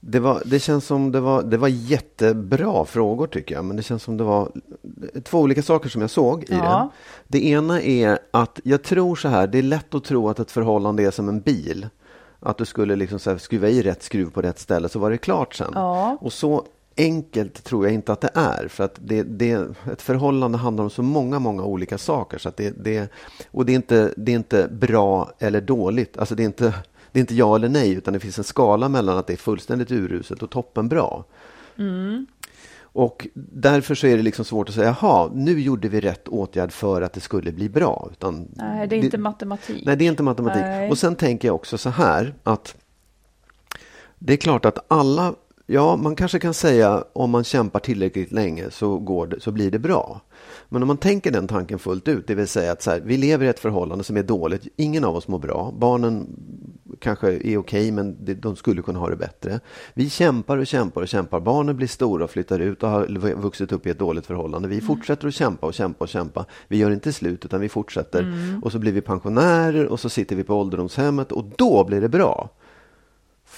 [SPEAKER 3] Det, var, det känns som det var, det var jättebra frågor tycker jag, men det känns som det var två olika saker som jag såg i ja. det. Det ena är att jag tror så här, det är lätt att tro att ett förhållande är som en bil. Att du skulle liksom så skruva i rätt skruv på rätt ställe så var det klart sen.
[SPEAKER 2] Ja.
[SPEAKER 3] Och så enkelt tror jag inte att det är. För att det, det, ett förhållande handlar om så många, många olika saker. Så att det, det, och det är, inte, det är inte bra eller dåligt. Alltså det är, inte, det är inte ja eller nej, utan det finns en skala mellan att det är fullständigt uruset och toppenbra.
[SPEAKER 2] Mm.
[SPEAKER 3] Och därför så är det liksom svårt att säga, jaha, nu gjorde vi rätt åtgärd för att det skulle bli bra. Utan
[SPEAKER 2] nej, det är inte matematik.
[SPEAKER 3] Nej, det är inte matematik. Nej. Och sen tänker jag också så här att det är klart att alla Ja, man kanske kan säga om man kämpar tillräckligt länge så, går det, så blir det bra. Men om man tänker den tanken fullt ut, det vill säga att så här, vi lever i ett förhållande som är dåligt, ingen av oss mår bra, barnen kanske är okej okay, men de skulle kunna ha det bättre. Vi kämpar och kämpar och kämpar, barnen blir stora och flyttar ut och har vuxit upp i ett dåligt förhållande. Vi mm. fortsätter att kämpa och kämpa och kämpa. Vi gör inte slut utan vi fortsätter mm. och så blir vi pensionärer och så sitter vi på ålderdomshemmet och då blir det bra.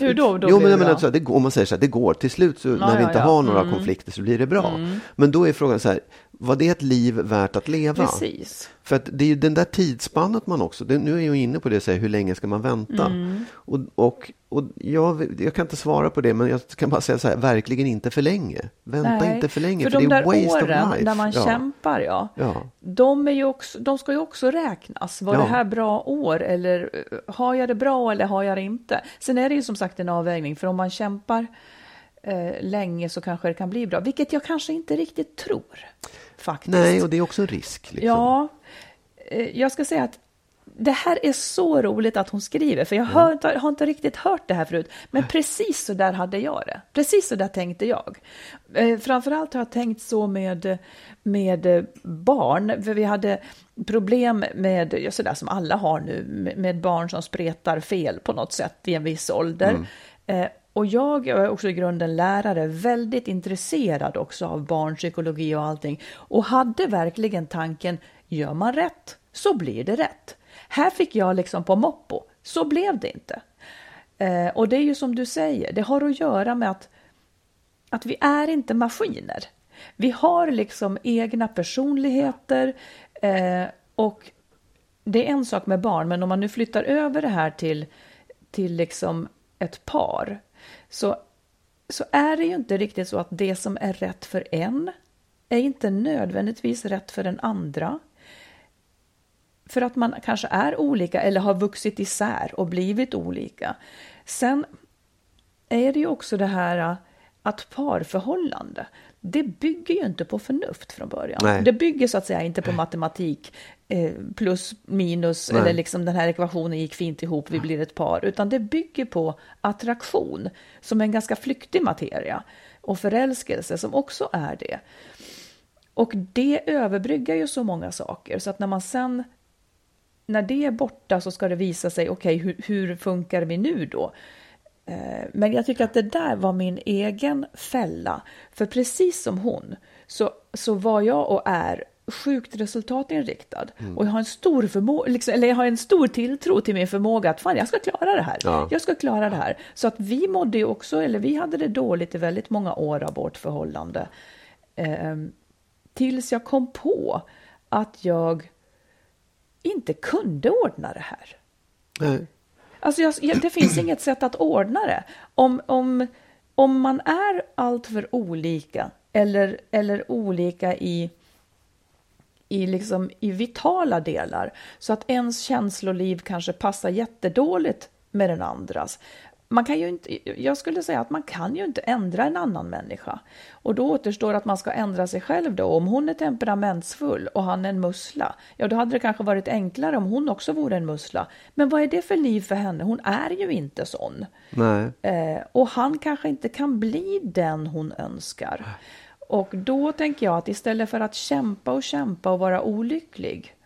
[SPEAKER 2] Hur då? då
[SPEAKER 3] jo, men jag menar, så här, det, om man säger så här, det går till slut, så, ja, när vi inte ja, har några mm. konflikter så blir det bra. Mm. Men då är frågan så här, var det ett liv värt att leva?
[SPEAKER 2] Precis.
[SPEAKER 3] För att det är den där tidsspannet man också, det, nu är jag inne på det, så här, hur länge ska man vänta?
[SPEAKER 2] Mm.
[SPEAKER 3] Och, och, och jag, jag kan inte svara på det, men jag kan bara säga så här, verkligen inte för länge. Vänta Nej, inte för länge,
[SPEAKER 2] för,
[SPEAKER 3] för
[SPEAKER 2] de
[SPEAKER 3] det är
[SPEAKER 2] där
[SPEAKER 3] waste
[SPEAKER 2] åren
[SPEAKER 3] of life.
[SPEAKER 2] när man
[SPEAKER 3] ja.
[SPEAKER 2] kämpar, ja,
[SPEAKER 3] ja.
[SPEAKER 2] De, är ju också, de ska ju också räknas. Var ja. det här bra år eller eh, har jag det bra eller har jag det inte? Sen är det ju som sagt en avvägning, för om man kämpar eh, länge så kanske det kan bli bra, vilket jag kanske inte riktigt tror. Faktiskt.
[SPEAKER 3] Nej, och det är också en risk. Liksom.
[SPEAKER 2] Ja, eh, jag ska säga att det här är så roligt att hon skriver, för jag har, ja. inte, har inte riktigt hört det här förut. Men precis så där hade jag det. Precis så där tänkte jag. Eh, framförallt har jag tänkt så med, med barn, för vi hade problem med, ja, sådär som alla har nu, med barn som spretar fel på något sätt i en viss ålder. Mm. Eh, och jag är också i grunden lärare, väldigt intresserad också av barnpsykologi och allting. Och hade verkligen tanken, gör man rätt så blir det rätt. Här fick jag liksom på moppo, så blev det inte. Eh, och det är ju som du säger, det har att göra med att, att vi är inte maskiner. Vi har liksom egna personligheter eh, och det är en sak med barn, men om man nu flyttar över det här till, till liksom ett par så, så är det ju inte riktigt så att det som är rätt för en är inte nödvändigtvis rätt för den andra. För att man kanske är olika eller har vuxit isär och blivit olika. Sen är det ju också det här att parförhållande, det bygger ju inte på förnuft från början.
[SPEAKER 3] Nej.
[SPEAKER 2] Det bygger så att säga inte på matematik, eh, plus minus, Nej. eller liksom den här ekvationen gick fint ihop, vi blir ett par, utan det bygger på attraktion, som är en ganska flyktig materia, och förälskelse som också är det. Och det överbryggar ju så många saker, så att när man sen när det är borta så ska det visa sig, okej, okay, hur, hur funkar vi nu då? Eh, men jag tycker att det där var min egen fälla. För precis som hon så, så var jag och är sjukt resultatinriktad. Mm. Och jag har en stor förmåga, liksom, eller jag har en stor tilltro till min förmåga att fan, jag ska klara det här.
[SPEAKER 3] Ja.
[SPEAKER 2] Jag ska klara det här. Så att vi mådde ju också, eller vi hade det dåligt i väldigt många år av vårt förhållande. Eh, tills jag kom på att jag inte kunde ordna det här.
[SPEAKER 3] Nej.
[SPEAKER 2] Alltså jag, det finns inget sätt att ordna det. Om, om, om man är alltför olika eller, eller olika i, i, liksom, i vitala delar. Så att ens känsloliv kanske passar jättedåligt med den andras. Man kan ju inte, jag skulle säga att man kan ju inte ändra en annan människa. Och då återstår att man ska ändra sig själv då. Om hon är temperamentsfull och han är en mussla, ja då hade det kanske varit enklare om hon också vore en mussla. Men vad är det för liv för henne? Hon är ju inte sån.
[SPEAKER 3] Nej.
[SPEAKER 2] Eh, och han kanske inte kan bli den hon önskar. Och då tänker jag att istället för att kämpa och kämpa och vara olycklig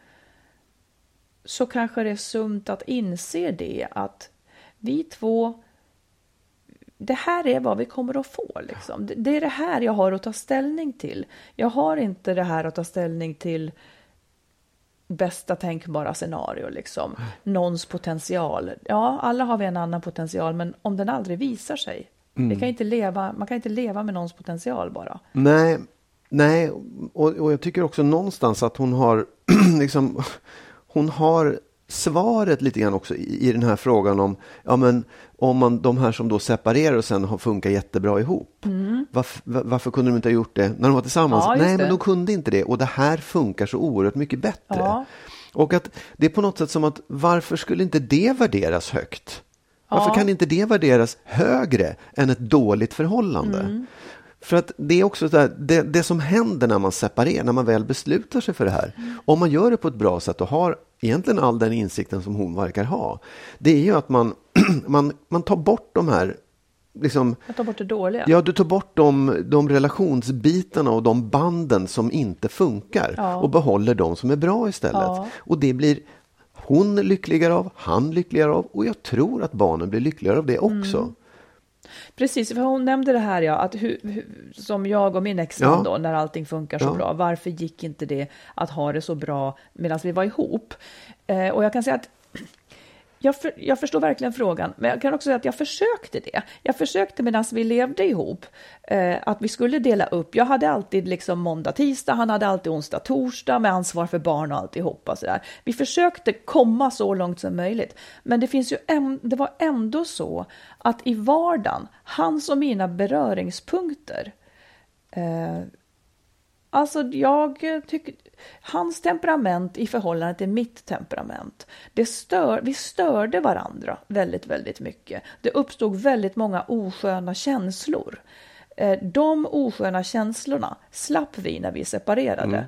[SPEAKER 2] så kanske det är sunt att inse det att vi två det här är vad vi kommer att få. Liksom. Det är det här jag har att ta ställning till. Jag har inte det här att ta ställning till bästa tänkbara scenario, liksom. Någons potential. Ja, alla har vi en annan potential, men om den aldrig visar sig. Mm. Vi kan inte leva, man kan inte leva med någons potential bara.
[SPEAKER 3] Nej, nej och, och jag tycker också någonstans att hon har, liksom, hon har svaret lite grann också i, i den här frågan om, ja men om man, de här som då separerar och sen har funkat jättebra ihop. Mm. Varför, varför, kunde de inte ha gjort det när de var tillsammans? Ja, Nej, det. men de kunde inte det och det här funkar så oerhört mycket bättre. Ja. Och att det är på något sätt som att varför skulle inte det värderas högt? Varför ja. kan inte det värderas högre än ett dåligt förhållande? Mm. För att det är också så här, det, det, som händer när man separerar, när man väl beslutar sig för det här. Mm. Om man gör det på ett bra sätt och har egentligen all den insikten som hon verkar ha. Det är ju att man, man, man tar bort de här Liksom,
[SPEAKER 2] jag tar bort det dåliga?
[SPEAKER 3] Ja, du tar bort de, de relationsbitarna och de banden som inte funkar ja. och behåller de som är bra istället. Ja. Och det blir hon lyckligare av, han lyckligare av och jag tror att barnen blir lyckligare av det också. Mm.
[SPEAKER 2] Precis, för hon nämnde det här ja, att hu, hu, som jag och min exman ja. då, när allting funkar så ja. bra, varför gick inte det att ha det så bra medan vi var ihop? Eh, och jag kan säga att jag, för, jag, förstår verkligen frågan, men jag kan också säga att jag försökte det. Jag försökte medan vi levde ihop, eh, att vi skulle dela upp. Jag hade alltid liksom måndag, tisdag, han hade alltid onsdag, torsdag med ansvar för barn och alltihopa. Så där. Vi försökte komma så långt som möjligt, men det, finns ju en, det var ändå så att i vardagen, hans och mina beröringspunkter, eh, Alltså jag tycker, hans temperament i förhållande till mitt temperament, det stör, vi störde varandra väldigt, väldigt mycket. Det uppstod väldigt många osköna känslor. Eh, de osköna känslorna slapp vi när vi separerade. Mm.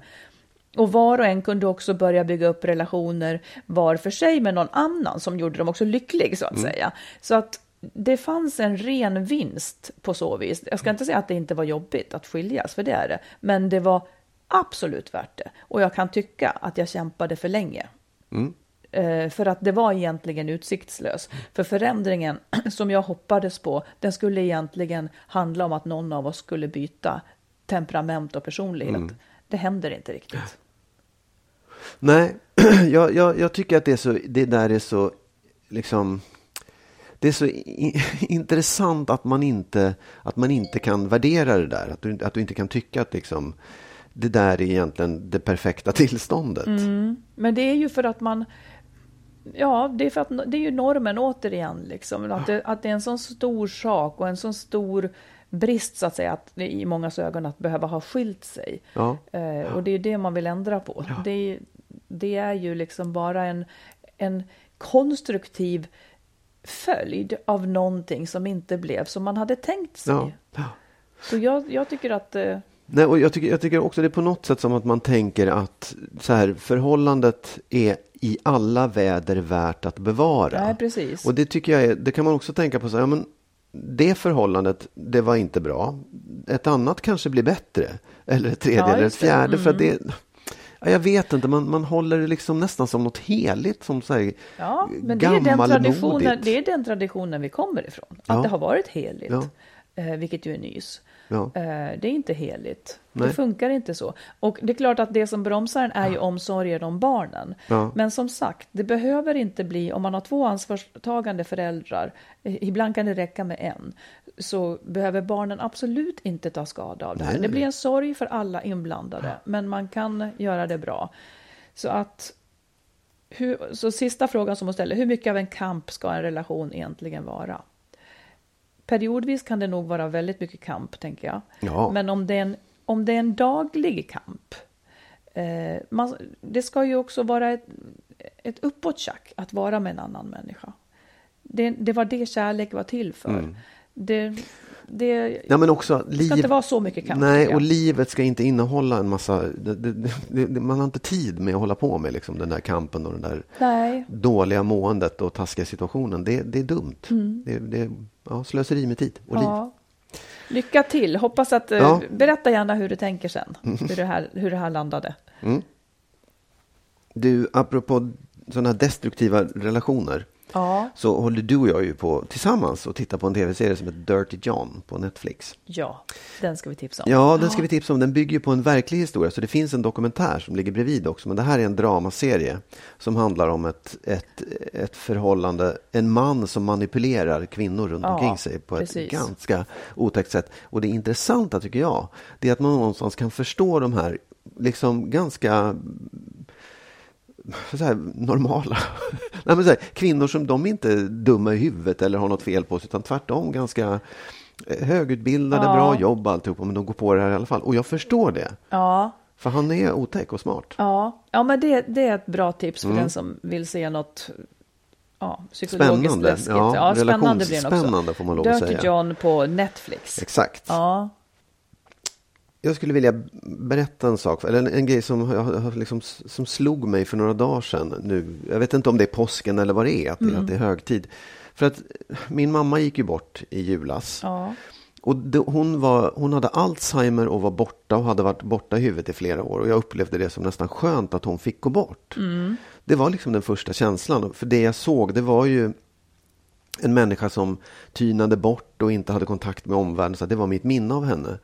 [SPEAKER 2] Och var och en kunde också börja bygga upp relationer var för sig med någon annan som gjorde dem också lycklig så att mm. säga. Så att det fanns en ren vinst på så vis. Jag ska inte säga att det inte var jobbigt att skiljas, för det är det. Men det var absolut värt det. Och jag kan tycka att jag kämpade för länge. Mm. Eh, för att det var egentligen utsiktslös. För förändringen som jag hoppades på, den skulle egentligen handla om att någon av oss skulle byta temperament och personlighet. Mm. Det händer inte riktigt.
[SPEAKER 3] Nej, jag, jag, jag, tycker att det, är så, det där är så liksom det är så intressant att man, inte, att man inte kan värdera det där. Att du, att du inte kan tycka att liksom, det där är egentligen det perfekta tillståndet.
[SPEAKER 2] Mm. Men det är ju för att man Ja, det är för att det är ju normen återigen. Liksom, att, det, att det är en sån stor sak och en sån stor brist så att säga, att i många ögon att behöva ha skilt sig. Ja. Eh, och det är det man vill ändra på. Ja. Det, det, är ju liksom bara en, en konstruktiv följd av någonting som inte blev som man hade tänkt sig. Ja. Så jag, jag, tycker att... Eh...
[SPEAKER 3] Nej, och jag, tycker, jag tycker också det är på något sätt som att man tänker att så här, förhållandet är i alla väder värt att bevara.
[SPEAKER 2] Nej, precis.
[SPEAKER 3] Och det tycker jag är, det kan man också tänka på så här, ja, men det förhållandet, det var inte bra. Ett annat kanske blir bättre. Eller ett tredje ja, eller ett fjärde. Mm. För det, jag vet inte, man, man håller det liksom nästan som något heligt, som så här
[SPEAKER 2] Ja, men det är, den traditionen, det är den traditionen vi kommer ifrån. Att ja. det har varit heligt, ja. eh, vilket ju är nys. Ja. Eh, det är inte heligt. Nej. Det funkar inte så. Och det är klart att det som bromsar en är ju omsorgen om barnen. Ja. Men som sagt, det behöver inte bli, om man har två ansvarstagande föräldrar, eh, ibland kan det räcka med en, så behöver barnen absolut inte ta skada av det här. Nej. Det blir en sorg för alla inblandade, men man kan göra det bra. Så att hur, så sista frågan som hon ställer, hur mycket av en kamp ska en relation egentligen vara? Periodvis kan det nog vara väldigt mycket kamp, tänker jag. Ja. Men om det, är en, om det är en daglig kamp, Eh, man, det ska ju också vara ett, ett uppåttjack att vara med en annan människa. Det, det var det kärlek var till för.
[SPEAKER 3] Mm.
[SPEAKER 2] Det, det
[SPEAKER 3] Ja, men också
[SPEAKER 2] ska inte
[SPEAKER 3] liv...
[SPEAKER 2] vara så mycket kamp.
[SPEAKER 3] Nej, och livet ska inte innehålla en massa... Det, det, man har inte tid med att hålla på med liksom, den där kampen och den där
[SPEAKER 2] Nej,
[SPEAKER 3] dåliga måendet och taskiga situationen. Det, är dumt. Det ja, slöseri med tid och liv.
[SPEAKER 2] Mm. ja. Lycka till. Hoppas att... eh,
[SPEAKER 3] Ja.
[SPEAKER 2] Berätta gärna hur du tänker sen. Hur, det här, hur det här landade.
[SPEAKER 3] Du, apropå sådana destruktiva relationer.
[SPEAKER 2] Ja.
[SPEAKER 3] Så håller du och jag ju på tillsammans och tittar på en tv-serie som heter Dirty John på Netflix.
[SPEAKER 2] Ja, den ska vi tipsa om.
[SPEAKER 3] Ja, den ska vi tipsa om. Den bygger ju på en verklig historia, så det finns en dokumentär som ligger bredvid också. Men det här är en dramaserie som handlar om ett, ett, ett förhållande, en man som manipulerar kvinnor runt
[SPEAKER 2] Ja,
[SPEAKER 3] omkring sig på ett
[SPEAKER 2] precis.
[SPEAKER 3] ganska otäckt sätt. Och det intressanta tycker jag, det är att man någonstans kan förstå de här liksom ganska så här, normala. Nej, men så här, kvinnor som de är inte dumma i huvudet eller har något fel på sig, utan tvärtom ganska eh, högutbildade,
[SPEAKER 2] Ja.
[SPEAKER 3] bra jobb alltihopa, men de går på det här i alla fall. Och jag förstår det,
[SPEAKER 2] Ja,
[SPEAKER 3] för han är otäck och smart.
[SPEAKER 2] ja. ja men det, det är ett bra tips för den som vill se något ja, psykologiskt
[SPEAKER 3] Spännande.
[SPEAKER 2] läskigt.
[SPEAKER 3] Ja,
[SPEAKER 2] Ja, spännande blir den också.
[SPEAKER 3] relationsspännande får man lov att
[SPEAKER 2] Dirty
[SPEAKER 3] säga.
[SPEAKER 2] John på Netflix.
[SPEAKER 3] Exakt.
[SPEAKER 2] Ja,
[SPEAKER 3] Jag skulle vilja berätta en sak, eller en, en grej som, jag liksom, som slog mig för några dagar sedan. Nu. Jag vet inte om det är påsken eller vad det är, att, det, att det är högtid. För att min mamma gick ju bort i julas.
[SPEAKER 2] ja.
[SPEAKER 3] Och det, hon, var, hon hade Alzheimer och var borta och hade varit borta i huvudet i flera år. Och jag upplevde det som nästan skönt att hon fick gå bort. Det var liksom den första känslan. För det jag såg, det var ju en människa som tynade bort och inte hade kontakt med omvärlden. Så det var mitt minne av henne.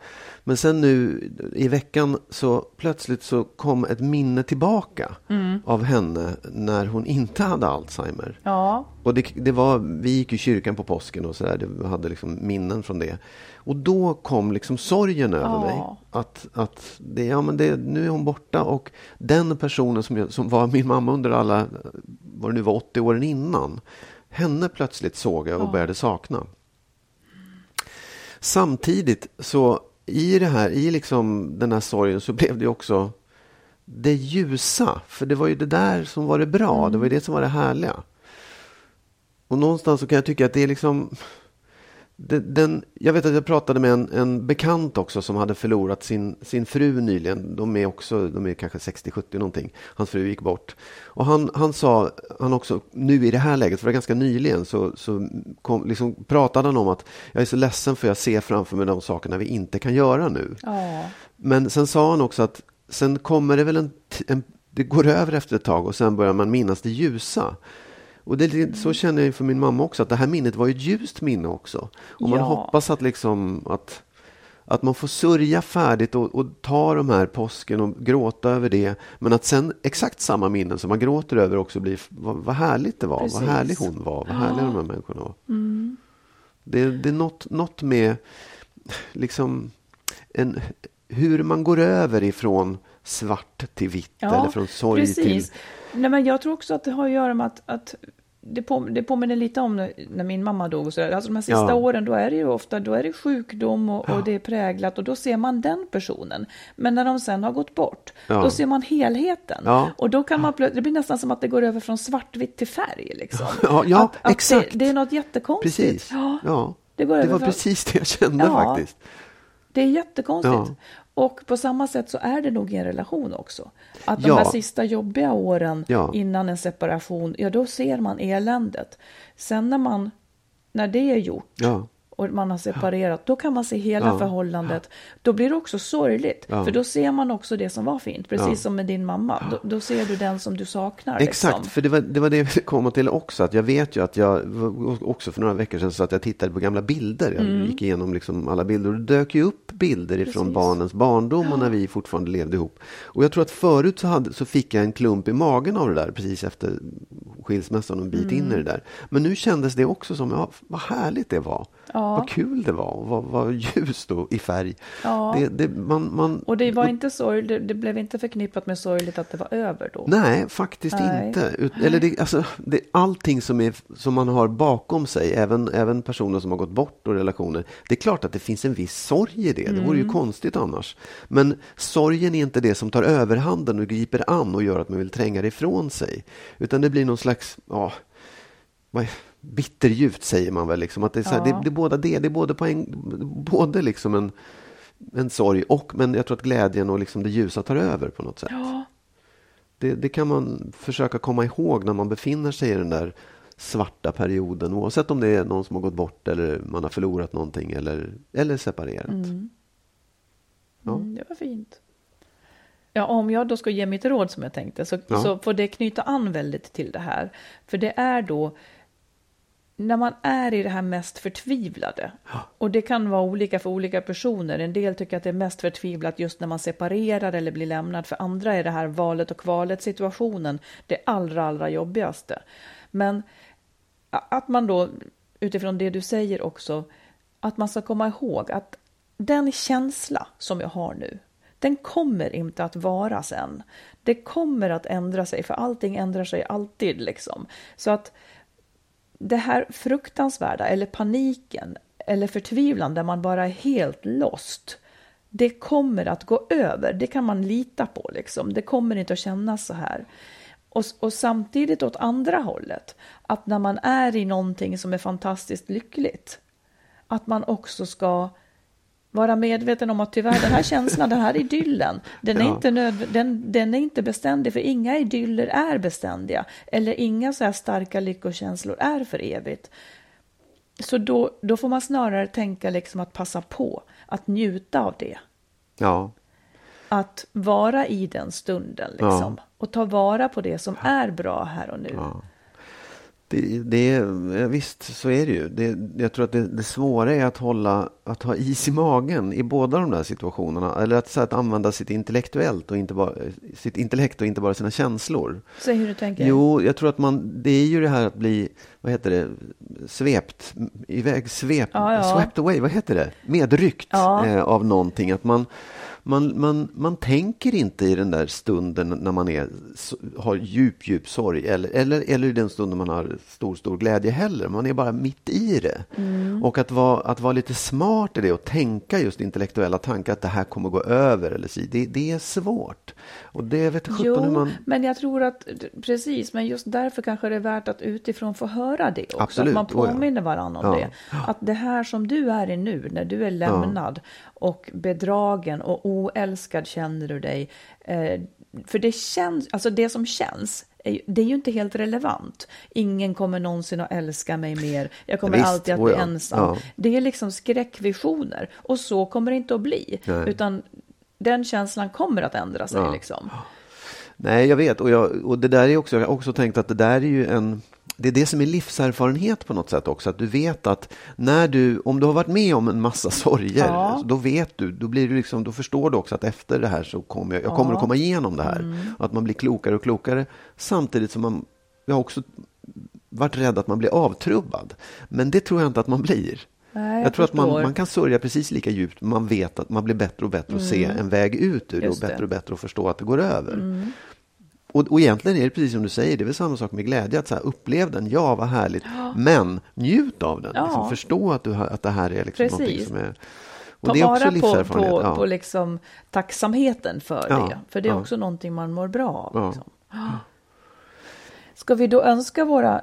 [SPEAKER 3] Men sen nu i veckan så plötsligt så kom ett minne tillbaka av henne när hon inte hade Alzheimer.
[SPEAKER 2] ja.
[SPEAKER 3] Och det, det var, vi gick i kyrkan på påsken och sådär, vi hade liksom minnen från det. Och då kom liksom sorgen över
[SPEAKER 2] Ja.
[SPEAKER 3] mig. Att, att det, ja, men det, nu är hon borta och den personen som, jag, som var min mamma under alla, vad det nu var, 80 åren innan. Henne plötsligt såg jag och började sakna. Samtidigt så i det här, i liksom den här sorgen så blev det också det ljusa. För det var ju det där som var det bra, det var ju det som var det härliga. Och någonstans så kan jag tycka att det är liksom... Den, jag vet att jag pratade med en, en bekant också som hade förlorat sin, sin fru nyligen. De är också, de är kanske 60-70 någonting. Hans fru gick bort. Och han, han sa, han också, nu i det här läget, för det var ganska nyligen, så, så kom, liksom pratade han om att jag är så ledsen för jag ser framför mig de sakerna vi inte kan göra nu.
[SPEAKER 2] ja.
[SPEAKER 3] Men sen sa han också att sen kommer det väl en, en det går över efter ett tag och sen börjar man minnas det ljusa. Och det, så känner jag för min mamma också, att det här minnet var ett ljust minne också. Och man
[SPEAKER 2] Ja.
[SPEAKER 3] hoppas att liksom att, att man får sörja färdigt och, och ta de här påsken och gråta över det. Men att sen exakt samma minnen som man gråter över också blir, vad, vad härligt det var,
[SPEAKER 2] Precis.
[SPEAKER 3] vad härlig hon var, vad härliga de här människorna var. Det, det är något, något med liksom en, hur man går över ifrån svart till vitt eller från sorg
[SPEAKER 2] precis.
[SPEAKER 3] till...
[SPEAKER 2] Nej, men jag tror också att det har att göra med att, att det, på, det påminner lite om när, när min mamma dog. Och så där. Alltså de här sista
[SPEAKER 3] Ja.
[SPEAKER 2] åren, då är det ju ofta då är det sjukdom och, och det är präglat och då ser man den personen. Men när de sen har gått bort,
[SPEAKER 3] Ja.
[SPEAKER 2] då ser man helheten.
[SPEAKER 3] Ja.
[SPEAKER 2] Och då kan man det blir nästan som att det går över från svartvitt till färg. Liksom.
[SPEAKER 3] Ja, ja,
[SPEAKER 2] att, att
[SPEAKER 3] exakt.
[SPEAKER 2] Det, det är något jättekonstigt.
[SPEAKER 3] Precis.
[SPEAKER 2] Ja,
[SPEAKER 3] Ja.
[SPEAKER 2] det går
[SPEAKER 3] Det
[SPEAKER 2] över
[SPEAKER 3] var
[SPEAKER 2] från-
[SPEAKER 3] precis det jag kände
[SPEAKER 2] Ja.
[SPEAKER 3] faktiskt.
[SPEAKER 2] Det är jättekonstigt.
[SPEAKER 3] Ja.
[SPEAKER 2] Och på samma sätt så är det nog i en relation också. Att de
[SPEAKER 3] Ja.
[SPEAKER 2] här sista jobbiga åren
[SPEAKER 3] Ja.
[SPEAKER 2] innan en separation, ja då ser man eländet. Sen när man, när det är gjort
[SPEAKER 3] Ja.
[SPEAKER 2] Och man har separerat, då kan man se hela
[SPEAKER 3] Ja.
[SPEAKER 2] förhållandet. Då blir det också sorgligt,
[SPEAKER 3] Ja.
[SPEAKER 2] för då ser man också det som var fint. Precis
[SPEAKER 3] Ja.
[SPEAKER 2] som med din mamma, då, då ser du den som du saknar.
[SPEAKER 3] Exakt,
[SPEAKER 2] Liksom.
[SPEAKER 3] för det var, det var det jag ville komma till också. Att jag vet ju att jag, också för några veckor sedan, så att jag tittade på gamla bilder. Jag gick igenom liksom alla bilder och det dök ju upp bilder ifrån
[SPEAKER 2] Mm. Precis.
[SPEAKER 3] barnens barndom och när vi fortfarande levde ihop. Och jag tror att förut så, hade, så fick jag en klump i magen av det där precis efter skilsmässan och en bit in
[SPEAKER 2] Mm.
[SPEAKER 3] i det där. Men nu kändes det också som, ja, vad härligt det var.
[SPEAKER 2] Ja. Ja.
[SPEAKER 3] vad kul det var vad, vad ljust och i färg.
[SPEAKER 2] Ja.
[SPEAKER 3] Det, det, man, man,
[SPEAKER 2] Och det var inte sorgligt, det, det blev inte förknippat med sorgligt att det var över då?
[SPEAKER 3] Nej, faktiskt
[SPEAKER 2] Nej.
[SPEAKER 3] inte. Ut, eller det, alltså, det, allting som, är, som man har bakom sig, även, även personer som har gått bort och relationer. Det är klart att det finns en viss sorg i det. Det vore ju konstigt annars. Men sorgen är inte det som tar överhanden och griper an och gör att man vill tränga det ifrån sig. Utan det blir någon slags, ja, vad bitterljuvt säger man väl. Liksom. Att det, är så här,
[SPEAKER 2] Ja.
[SPEAKER 3] det, det är båda det. Det är både, på en, både liksom en, en sorg och, men jag tror att glädjen och liksom det ljusa tar över på något sätt.
[SPEAKER 2] Ja,
[SPEAKER 3] Det, det kan man försöka komma ihåg när man befinner sig i den där svarta perioden. Oavsett om det är någon som har gått bort eller man har förlorat någonting eller, eller separerat. Ja.
[SPEAKER 2] mm, det var fint. Ja, om jag då ska ge mitt råd som jag tänkte så,
[SPEAKER 3] Ja.
[SPEAKER 2] så får det knyta an väldigt till det här. För det är då när man är i det här mest förtvivlade. Och det kan vara olika för olika personer. En del tycker att det är mest förtvivlat just när man separerar eller blir lämnad. För andra är det här valet och kvalet situationen det allra, allra jobbigaste. Men att man då utifrån det du säger också, att man ska komma ihåg att den känsla som jag har nu, den kommer inte att vara sen. Det kommer att ändra sig, för allting ändrar sig alltid liksom. Så att det här fruktansvärda eller paniken eller förtvivlan där man bara är helt lost. Det kommer att gå över, det kan man lita på liksom. Det kommer inte att kännas så här. Och, och samtidigt åt andra hållet, att när man är i någonting som är fantastiskt lyckligt, att man också ska vara medveten om att tyvärr den här känslan, den här idyllen, den är,
[SPEAKER 3] Ja.
[SPEAKER 2] inte nödv- den, den är inte beständig, för inga idyller är beständiga, eller inga så här starka lyckokänslor är för evigt. Så då, då får man snarare tänka liksom att passa på, att njuta av det.
[SPEAKER 3] Ja,
[SPEAKER 2] Att vara i den stunden liksom, och ta vara på det som är bra här och nu.
[SPEAKER 3] ja. Det, det, är- ja, visst, så är det ju. Det, jag tror att det, det svåra är att hålla, att ha is i magen i båda de där situationerna. Eller att, så att använda sitt intellektuellt och inte bara, sitt intellekt och inte bara sina känslor.
[SPEAKER 2] Säg hur du tänker.
[SPEAKER 3] Jo, jag tror att man, det är ju det här att bli, vad heter det, svept, iväg, svep,
[SPEAKER 2] Ja, ja.
[SPEAKER 3] swept away, vad heter det, medryckt
[SPEAKER 2] Ja.
[SPEAKER 3] eh, av någonting. Att man, man, man, man tänker inte i den där stunden när man är, har djup, djup sorg eller, eller, eller i den stunden man har stor, stor glädje heller. Man är bara mitt i det.
[SPEAKER 2] Mm.
[SPEAKER 3] Och att vara, att vara lite smart i det och tänka just intellektuella tankar att det här kommer gå över eller så, det, det är svårt. Och det vet sjutton hur
[SPEAKER 2] Jo,
[SPEAKER 3] man...
[SPEAKER 2] men jag tror att, precis, men just därför kanske det är värt att utifrån få höra det också.
[SPEAKER 3] Absolut,
[SPEAKER 2] Att
[SPEAKER 3] oh
[SPEAKER 2] man
[SPEAKER 3] ja.
[SPEAKER 2] påminner varandra om
[SPEAKER 3] Ja.
[SPEAKER 2] det. Att det här som du är i nu, när du är lämnad och bedragen och oälskad känner du dig. Eh, för det känns, alltså det som känns, är det är ju inte helt relevant. Ingen kommer någonsin att älska mig mer. Jag kommer
[SPEAKER 3] Visst,
[SPEAKER 2] alltid att
[SPEAKER 3] oh
[SPEAKER 2] bli
[SPEAKER 3] ja.
[SPEAKER 2] ensam.
[SPEAKER 3] Ja.
[SPEAKER 2] Det är liksom skräckvisioner. Och så kommer det inte att bli.
[SPEAKER 3] Nej.
[SPEAKER 2] Utan den känslan kommer att ändra sig.
[SPEAKER 3] Ja.
[SPEAKER 2] Liksom.
[SPEAKER 3] Nej, jag vet. Och, jag, och det där är också, jag har också tänkt att det där är ju en... Det är det som är livserfarenhet på något sätt också. Att du vet att när du, om du har varit med om en massa sorger,
[SPEAKER 2] Ja.
[SPEAKER 3] då vet du, då blir du liksom, då förstår du också att efter det här så kommer jag, jag kommer att komma igenom det här. Och att man blir klokare och klokare. Samtidigt som man, jag har också varit rädd att man blir avtrubbad. Men det tror jag inte att man blir.
[SPEAKER 2] Nej,
[SPEAKER 3] jag, tror att man, man kan sörja precis lika djupt, men man vet att man blir bättre och bättre att se en väg ut ur det och bättre och bättre att förstå att det går över. Och, och egentligen är det precis som du säger, det är väl samma sak med glädje. Att så här, upplev den, ja vad härligt, men njut av den.
[SPEAKER 2] Ja.
[SPEAKER 3] Liksom, förstå att, du att det här är liksom någonting
[SPEAKER 2] Precis.
[SPEAKER 3] som är... Och
[SPEAKER 2] Ta
[SPEAKER 3] det är också
[SPEAKER 2] vara på, på,
[SPEAKER 3] ja.
[SPEAKER 2] på liksom tacksamheten för
[SPEAKER 3] Ja,
[SPEAKER 2] det. För det är
[SPEAKER 3] ja.
[SPEAKER 2] också någonting man mår bra av.
[SPEAKER 3] Ja.
[SPEAKER 2] Liksom. Ska vi då önska våra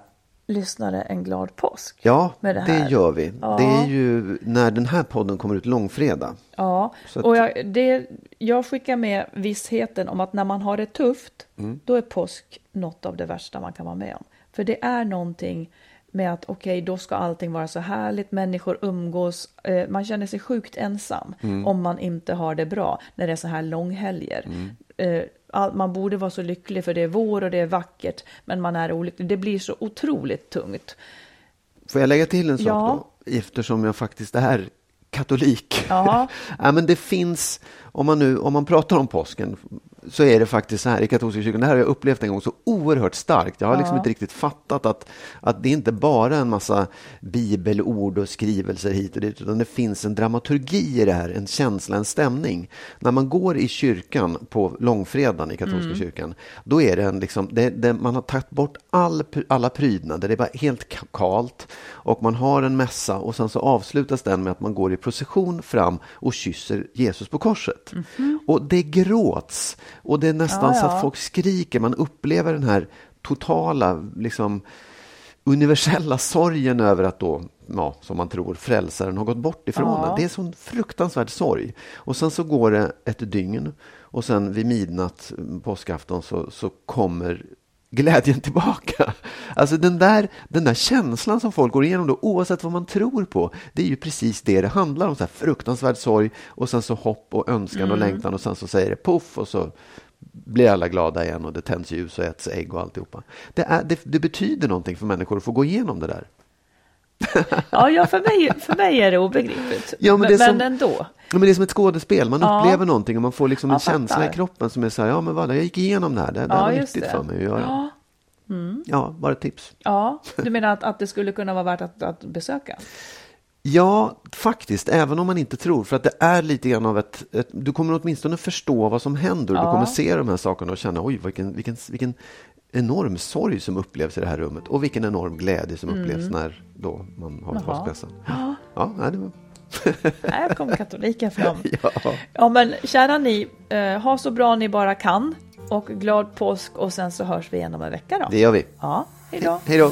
[SPEAKER 2] lyssnare en glad påsk?
[SPEAKER 3] ja,
[SPEAKER 2] det
[SPEAKER 3] det, gör vi.
[SPEAKER 2] Ja.
[SPEAKER 3] Det är ju när den här podden kommer ut långfredag.
[SPEAKER 2] Ja,
[SPEAKER 3] att-
[SPEAKER 2] och jag, det, jag skickar med vissheten om att när man har det tufft,
[SPEAKER 3] Mm.
[SPEAKER 2] då är påsk något av det värsta man kan vara med om. För det är någonting med att okej, då ska allting vara så härligt, människor umgås, eh, man känner sig sjukt ensam
[SPEAKER 3] Mm.
[SPEAKER 2] om man inte har det bra när det är så här långhelger.
[SPEAKER 3] Mm.
[SPEAKER 2] Eh, man borde vara så lycklig för det är vår och det är vackert, men man är olycklig. Det blir så otroligt tungt.
[SPEAKER 3] Får jag lägga till en sak
[SPEAKER 2] Ja.
[SPEAKER 3] då? Eftersom jag faktiskt är katolik.
[SPEAKER 2] Ja.
[SPEAKER 3] ja, men det finns, om man, nu, om man pratar om påsken, så är det faktiskt så här i katolska kyrkan, det här har jag upplevt en gång så oerhört starkt. Jag har liksom inte riktigt fattat att, att det inte bara är en massa bibelord och skrivelser hit och dit, utan det finns en dramaturgi i det här, en känsla, en stämning. När man går i kyrkan på långfredagen i katolska
[SPEAKER 2] Mm.
[SPEAKER 3] kyrkan, då är det en liksom, det, det, man har tagit bort all, alla prydnader, det är bara helt ka- kalt och man har en mässa och sen så avslutas den med att man går i procession fram och kysser Jesus på korset. Och det gråts och det är nästan
[SPEAKER 2] Mhm. Ja,
[SPEAKER 3] så
[SPEAKER 2] ja.
[SPEAKER 3] att folk skriker, man upplever den här totala liksom, universella sorgen över att då, ja, som man tror, frälsaren har gått bort ifrån
[SPEAKER 2] Ja.
[SPEAKER 3] Det är sån fruktansvärd sorg. Och sen så går det ett dygn och sen vid midnatt, mm, påskafton, så, så kommer glädjen tillbaka. Alltså den där, den där känslan som folk går igenom då, oavsett vad man tror på, det är ju precis det det handlar om. Så här fruktansvärd sorg och sen så hopp och önskan och längtan och sen så säger det poff och så blir alla glada igen och det tänds ljus och äts ägg och alltihopa. Det, är, det, det betyder någonting för människor att få gå igenom det där.
[SPEAKER 2] Ja, ja för, mig, för mig är det obegripligt.
[SPEAKER 3] Ja, men
[SPEAKER 2] men
[SPEAKER 3] det
[SPEAKER 2] men
[SPEAKER 3] som-
[SPEAKER 2] ändå.
[SPEAKER 3] Ja, men det är som ett skådespel, man
[SPEAKER 2] Ja.
[SPEAKER 3] upplever någonting och man får liksom en
[SPEAKER 2] Jag
[SPEAKER 3] känsla
[SPEAKER 2] fattar.
[SPEAKER 3] i kroppen som är så här, ja men vadå, jag gick igenom det här, det, det var
[SPEAKER 2] det.
[SPEAKER 3] för mig att göra.
[SPEAKER 2] Ja.
[SPEAKER 3] Ja, bara ett tips.
[SPEAKER 2] Ja, du menar att, att det skulle kunna vara värt att, att besöka?
[SPEAKER 3] Ja, faktiskt, även om man inte tror, för att det är lite grann av ett, ett du kommer åtminstone förstå vad som händer, du
[SPEAKER 2] Ja.
[SPEAKER 3] kommer se de här sakerna och känna, oj, vilken, vilken, vilken enorm sorg som upplevs i det här rummet och vilken enorm glädje som upplevs när då man har
[SPEAKER 2] Mm.
[SPEAKER 3] Påskmässan. Ja, ja nej, det var...
[SPEAKER 2] Här kom katoliken fram.
[SPEAKER 3] Ja.
[SPEAKER 2] Ja, men kära ni, eh, ha så bra ni bara kan och glad påsk och sen så hörs vi igen om en vecka då.
[SPEAKER 3] Det gör vi.
[SPEAKER 2] Ja, hej då.
[SPEAKER 3] Hej då!